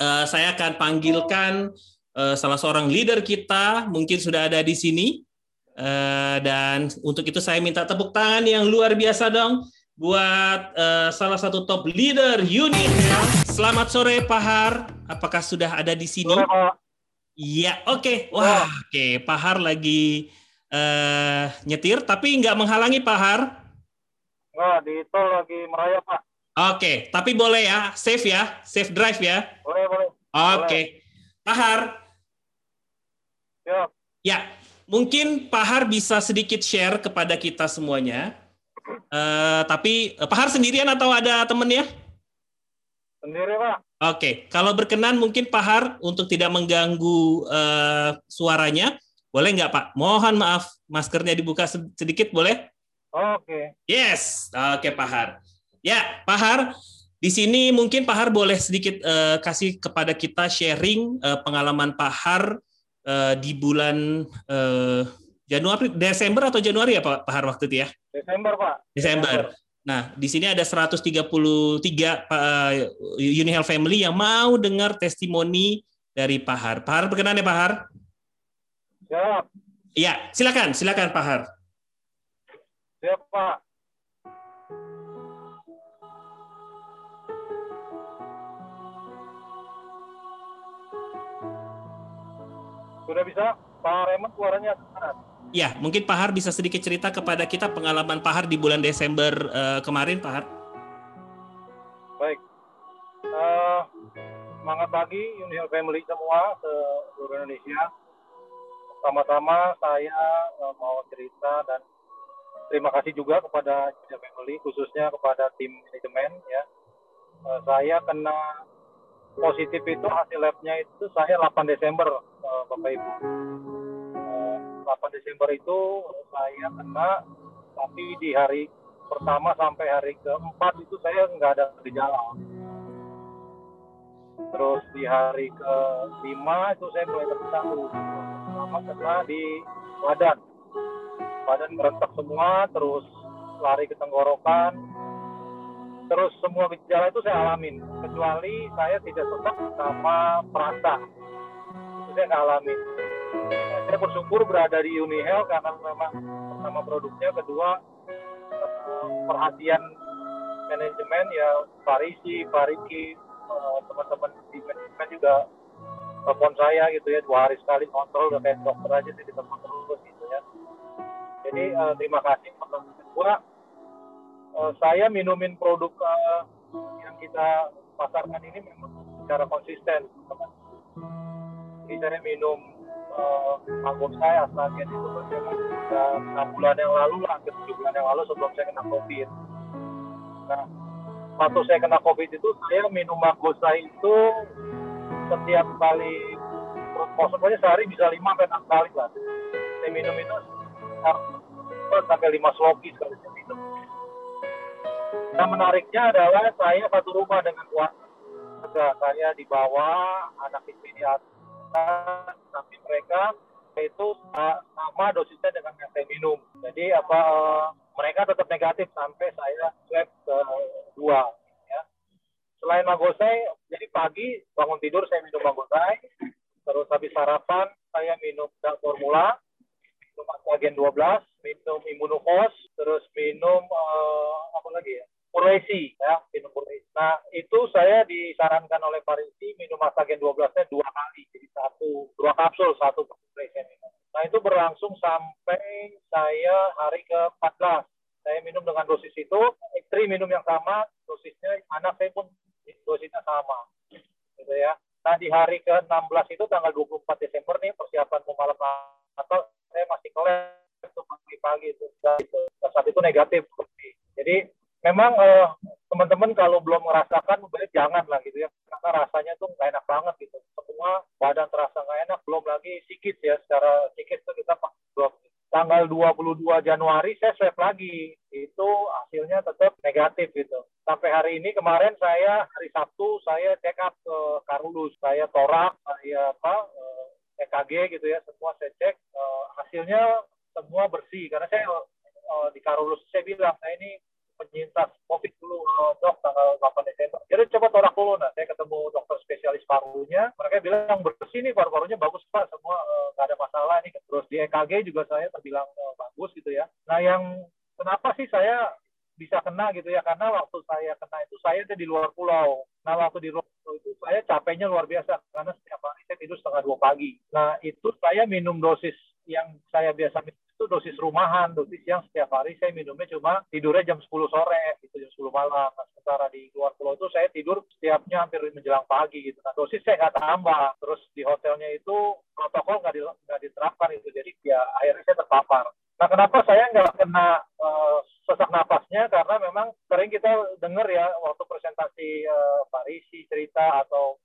eh, saya akan panggilkan eh, salah seorang leader kita, mungkin sudah ada di sini. Eh, dan untuk itu saya minta tepuk tangan yang luar biasa dong buat salah satu top leader Uni Health. Selamat sore Pak Har, apakah sudah ada di sini? Iya, oke. Wah, oke. Pak Har lagi eh, nyetir, tapi nggak menghalangi Pak Har. Enggak, di tol lagi merayap, Pak. Oke, tapi boleh ya, safe ya, safe drive ya. Boleh, boleh. Oke, Pak Har. Siap. Ya, mungkin Pak Har bisa sedikit share kepada kita semuanya. Eh, tapi eh, Pak Har sendirian atau ada temennya? Sendiri, Pak. Oke, kalau berkenan mungkin Pak Har untuk tidak mengganggu eh, suaranya, boleh nggak Pak? Mohon maaf, maskernya dibuka se- sedikit, boleh? Oke. Yes, oke Pak Har. Ya, Pak Har, di sini mungkin Pak Har boleh sedikit eh, kasih kepada kita sharing eh, pengalaman Pak Har eh, di bulan eh, Januari, Desember atau Januari ya Pak, Pak Har waktu itu ya? Desember, Pak. Desember. Nah, di sini ada 133 Pak eh, Uni Health Family yang mau dengar testimoni dari Pak Har. Pak Har, berkenan ya Pak Har? Siap. Iya, silakan, silakan Pak Har. Siap, Pak. Sudah bisa? Pak Raymond suaranya keras. Ya, mungkin Pak Har bisa sedikit cerita kepada kita pengalaman Pak Har di bulan Desember eh, kemarin, Pak Har. Baik. Eh, semangat pagi Uni Health Family semua seluruh Indonesia. Pertama-tama saya eh, mau cerita dan terima kasih juga kepada Uni Health Family khususnya kepada tim manajemen ya. Eh, saya kena positif itu hasil labnya itu saya 8 Desember eh, Bapak Ibu. Eh, 8 Desember itu saya kena tapi di hari pertama sampai hari keempat itu saya nggak ada gejala. Terus di hari kelima itu saya mulai terasa pertama kena di badan. Badan merentak semua, terus lari ke tenggorokan. Terus semua gejala itu saya alamin, kecuali saya tidak sesak sama perasa. Itu saya nggak alamin. Saya bersyukur berada di UniHealth karena memang pertama produknya, kedua eh, perhatian manajemen ya Farisi, Fariki, uh, teman-teman di manajemen juga telepon saya gitu ya dua hari sekali kontrol udah kayak dokter aja di tempat terus gitu ya. Jadi uh, terima kasih teman-teman. Uh, saya minumin produk uh, yang kita pasarkan ini memang secara konsisten. Saya minum uh, anggur saya asalnya itu sudah enam bulan yang lalu lah, hampir tujuh bulan yang lalu sebelum saya kena COVID. Nah, waktu saya kena COVID itu saya minum Magosa itu setiap kali maksudnya sehari bisa lima sampai enam kali lah. Saya minum itu sampai lima sloki sekali saya minum. Nah menariknya adalah saya satu rumah dengan keluarga. Saya di bawah, anak istri di atas, tapi mereka itu sama dosisnya dengan yang saya minum. Jadi apa mereka tetap negatif sampai saya swab kedua. Ya. Selain magosai, jadi pagi bangun tidur saya minum magosai, terus habis sarapan saya minum formula, minum agen 12, minum imunofos, terus minum uh, apa lagi ya? Puresi, ya, minum puresi. Nah, itu saya disarankan oleh Parisi minum agen 12-nya dua kali, jadi satu, dua kapsul, satu puresi minum. Nah, itu berlangsung sampai saya hari ke-14. Saya minum dengan dosis itu, istri minum yang sama, dosisnya anak saya pun dosisnya sama. Gitu ya. Nah, di hari ke-16 itu tanggal 24 Desember nih persiapan mau malam atau saya masih kelas itu pagi-pagi itu. Saat itu negatif. Jadi memang eh, teman-teman kalau belum merasakan jangan lah gitu ya. Karena rasanya tuh nggak enak banget gitu. Semua badan terasa nggak enak belum lagi psikis ya. Secara psikis tuh kita tanggal 22 Januari saya swab lagi. Itu hasilnya tetap negatif gitu. Sampai hari ini kemarin saya hari Sabtu saya check up ke Karulus. Saya torak saya apa EKG gitu ya. Semua saya cek. Eh, hasilnya semua bersih. Karena saya eh, di Karulus saya bilang saya ini penyintas COVID dulu dok tanggal 8 Desember. Jadi coba torak dulu nah saya ketemu dokter spesialis parunya, mereka bilang bersih nih paru-parunya bagus pak semua nggak uh, ada masalah nih. Terus di EKG juga saya terbilang uh, bagus gitu ya. Nah yang kenapa sih saya bisa kena gitu ya karena waktu saya kena itu saya ada di luar pulau. Nah waktu di luar pulau itu saya capeknya luar biasa karena setiap hari saya tidur setengah dua pagi. Nah itu saya minum dosis yang saya biasa minum itu dosis rumahan, dosis yang setiap hari saya minumnya cuma tidurnya jam 10 sore, itu jam 10 malam. Nah, sementara di luar pulau itu saya tidur setiapnya hampir menjelang pagi gitu. Nah, dosis saya nggak tambah. Terus di hotelnya itu protokol nggak, di, nggak diterapkan itu, jadi ya akhirnya saya terpapar. Nah, kenapa saya nggak kena uh, sesak napasnya? Karena memang sering kita dengar ya waktu presentasi uh, Parisi cerita atau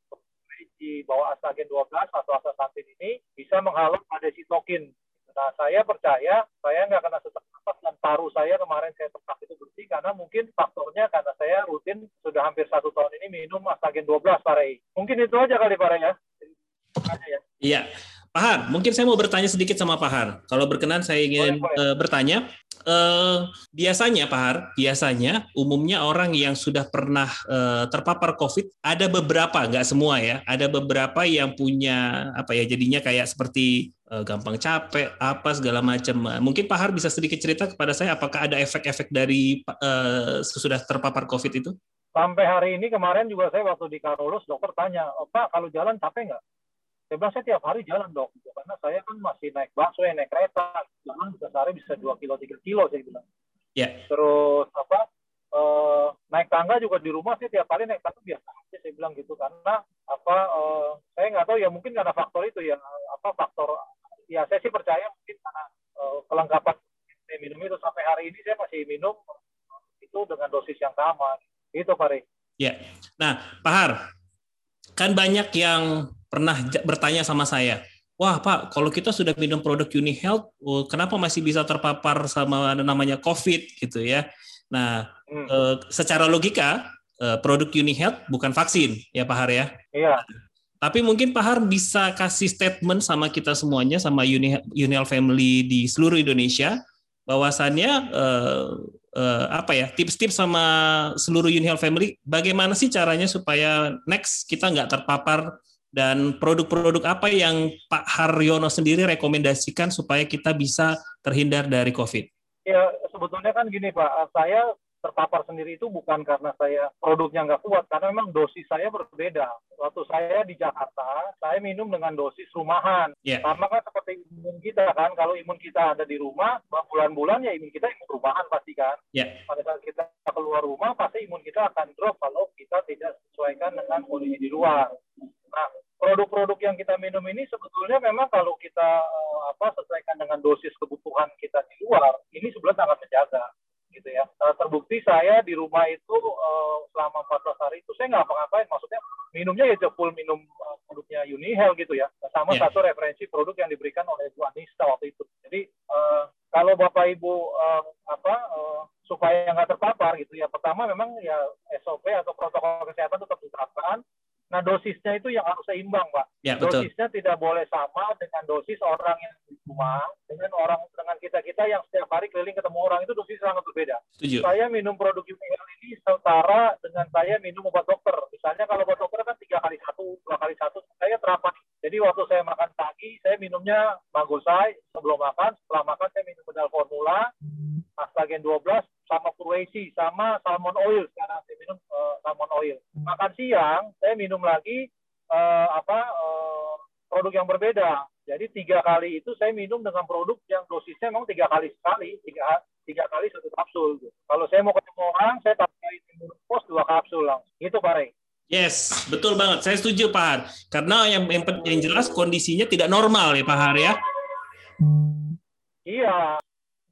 di bawah astagen 12 atau astaxanthin ini bisa menghalau pada sitokin Nah, saya percaya saya nggak kena sesak nafas dan paru saya kemarin saya tetap itu bersih karena mungkin faktornya karena saya rutin sudah hampir satu tahun ini minum Astagen 12 Pak Rey. Mungkin itu aja kali Pak Rey ya. ya. Iya. Pak Har, mungkin saya mau bertanya sedikit sama Pak Har. Kalau berkenan saya ingin boleh, boleh. Uh, bertanya. Uh, biasanya Pak Har, biasanya umumnya orang yang sudah pernah uh, terpapar COVID ada beberapa, nggak semua ya, ada beberapa yang punya apa ya jadinya kayak seperti uh, gampang capek, apa segala macam. Mungkin Pak Har bisa sedikit cerita kepada saya apakah ada efek-efek dari uh, sesudah terpapar COVID itu? Sampai hari ini kemarin juga saya waktu di Karolus dokter tanya, oh, Pak kalau jalan capek nggak? Saya bilang saya tiap hari jalan dok, gitu. karena saya kan masih naik busway, naik kereta, jalan bisa sehari bisa dua kilo, tiga kilo saya bilang. Yeah. Terus apa? Uh, naik tangga juga di rumah saya tiap hari naik tangga biasa aja saya bilang gitu karena apa uh, saya nggak tahu ya mungkin karena faktor itu ya apa faktor ya saya sih percaya mungkin karena uh, kelengkapan saya minum itu sampai hari ini saya masih minum itu dengan dosis yang sama itu Pak Ya, nah Pak Har, kan banyak yang pernah bertanya sama saya, wah Pak, kalau kita sudah minum produk UniHealth, oh, kenapa masih bisa terpapar sama namanya COVID gitu ya? Nah, hmm. eh, secara logika eh, produk UniHealth bukan vaksin ya Pak Har ya? Iya. Tapi mungkin Pak Har bisa kasih statement sama kita semuanya, sama Uni, Unial Family di seluruh Indonesia, bahwasannya uh, uh, apa ya tips-tips sama seluruh Unial Family, bagaimana sih caranya supaya next kita nggak terpapar dan produk-produk apa yang Pak Haryono sendiri rekomendasikan supaya kita bisa terhindar dari COVID? Ya sebetulnya kan gini Pak, saya terpapar sendiri itu bukan karena saya produknya nggak kuat, karena memang dosis saya berbeda. Waktu saya di Jakarta, saya minum dengan dosis rumahan. Yeah. Sama kan seperti imun kita kan, kalau imun kita ada di rumah, bulan-bulan ya imun kita imun rumahan pasti kan. Yeah. Pada saat kita keluar rumah, pasti imun kita akan drop kalau kita tidak sesuaikan dengan kondisi di luar. Nah, produk-produk yang kita minum ini sebetulnya memang kalau kita uh, apa sesuaikan dengan dosis kebutuhan kita di luar, ini sebenarnya sangat menjaga gitu ya. Uh, terbukti saya di rumah itu uh, selama 14 hari itu saya nggak apa-ngapain, maksudnya minumnya ya full minum uh, produknya Unihel gitu ya. Sama yeah. satu referensi produk yang diberikan oleh Bu Anista waktu itu. Jadi uh, kalau Bapak Ibu uh, apa uh, supaya nggak terpapar gitu ya, pertama memang ya SOP atau protokol kesehatan tetap diterapkan. Nah dosisnya itu yang harus seimbang, Pak. Ya, betul. Dosisnya tidak boleh sama dengan dosis orang yang di rumah dengan orang dengan kita kita yang setiap hari keliling ketemu orang itu dosis sangat berbeda. Setuju. Saya minum produk UPL ini setara dengan saya minum obat dokter. Misalnya kalau obat dokter kan tiga kali satu, dua kali satu, saya terapkan. Jadi waktu saya makan pagi, saya minumnya mangosai sebelum makan. Setelah makan saya minum pedal formula, astagen 12, sama Purwesi, sama salmon oil. Sekarang saya minum uh, salmon oil. Makan siang, saya minum lagi uh, apa uh, produk yang berbeda. Jadi tiga kali itu saya minum dengan produk yang dosisnya memang tiga kali sekali, tiga, tiga kali satu kapsul. Kalau saya mau ketemu orang, saya pakai pos dua kapsul langsung. Itu Pak Rey. Yes, betul banget. Saya setuju Pak Har. Karena yang, yang yang jelas kondisinya tidak normal ya Pak Har ya. Iya.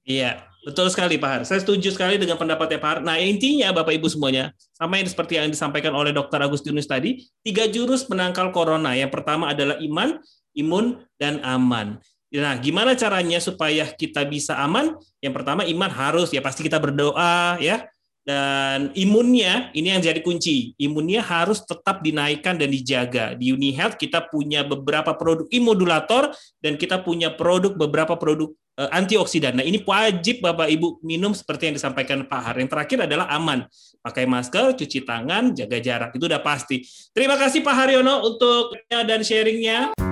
Iya, betul sekali Pak Har. Saya setuju sekali dengan pendapatnya Pak Har. Nah intinya Bapak Ibu semuanya, sama yang seperti yang disampaikan oleh Dr. Agustinus tadi, tiga jurus penangkal corona. Yang pertama adalah iman, imun, dan aman. Nah, gimana caranya supaya kita bisa aman? Yang pertama iman harus ya pasti kita berdoa ya dan imunnya ini yang jadi kunci. Imunnya harus tetap dinaikkan dan dijaga. Di Uni Health kita punya beberapa produk immodulator dan kita punya produk beberapa produk antioksidan. Nah, ini wajib Bapak Ibu minum seperti yang disampaikan Pak Har. Yang terakhir adalah aman. Pakai masker, cuci tangan, jaga jarak. Itu udah pasti. Terima kasih Pak Haryono untuk dan sharingnya.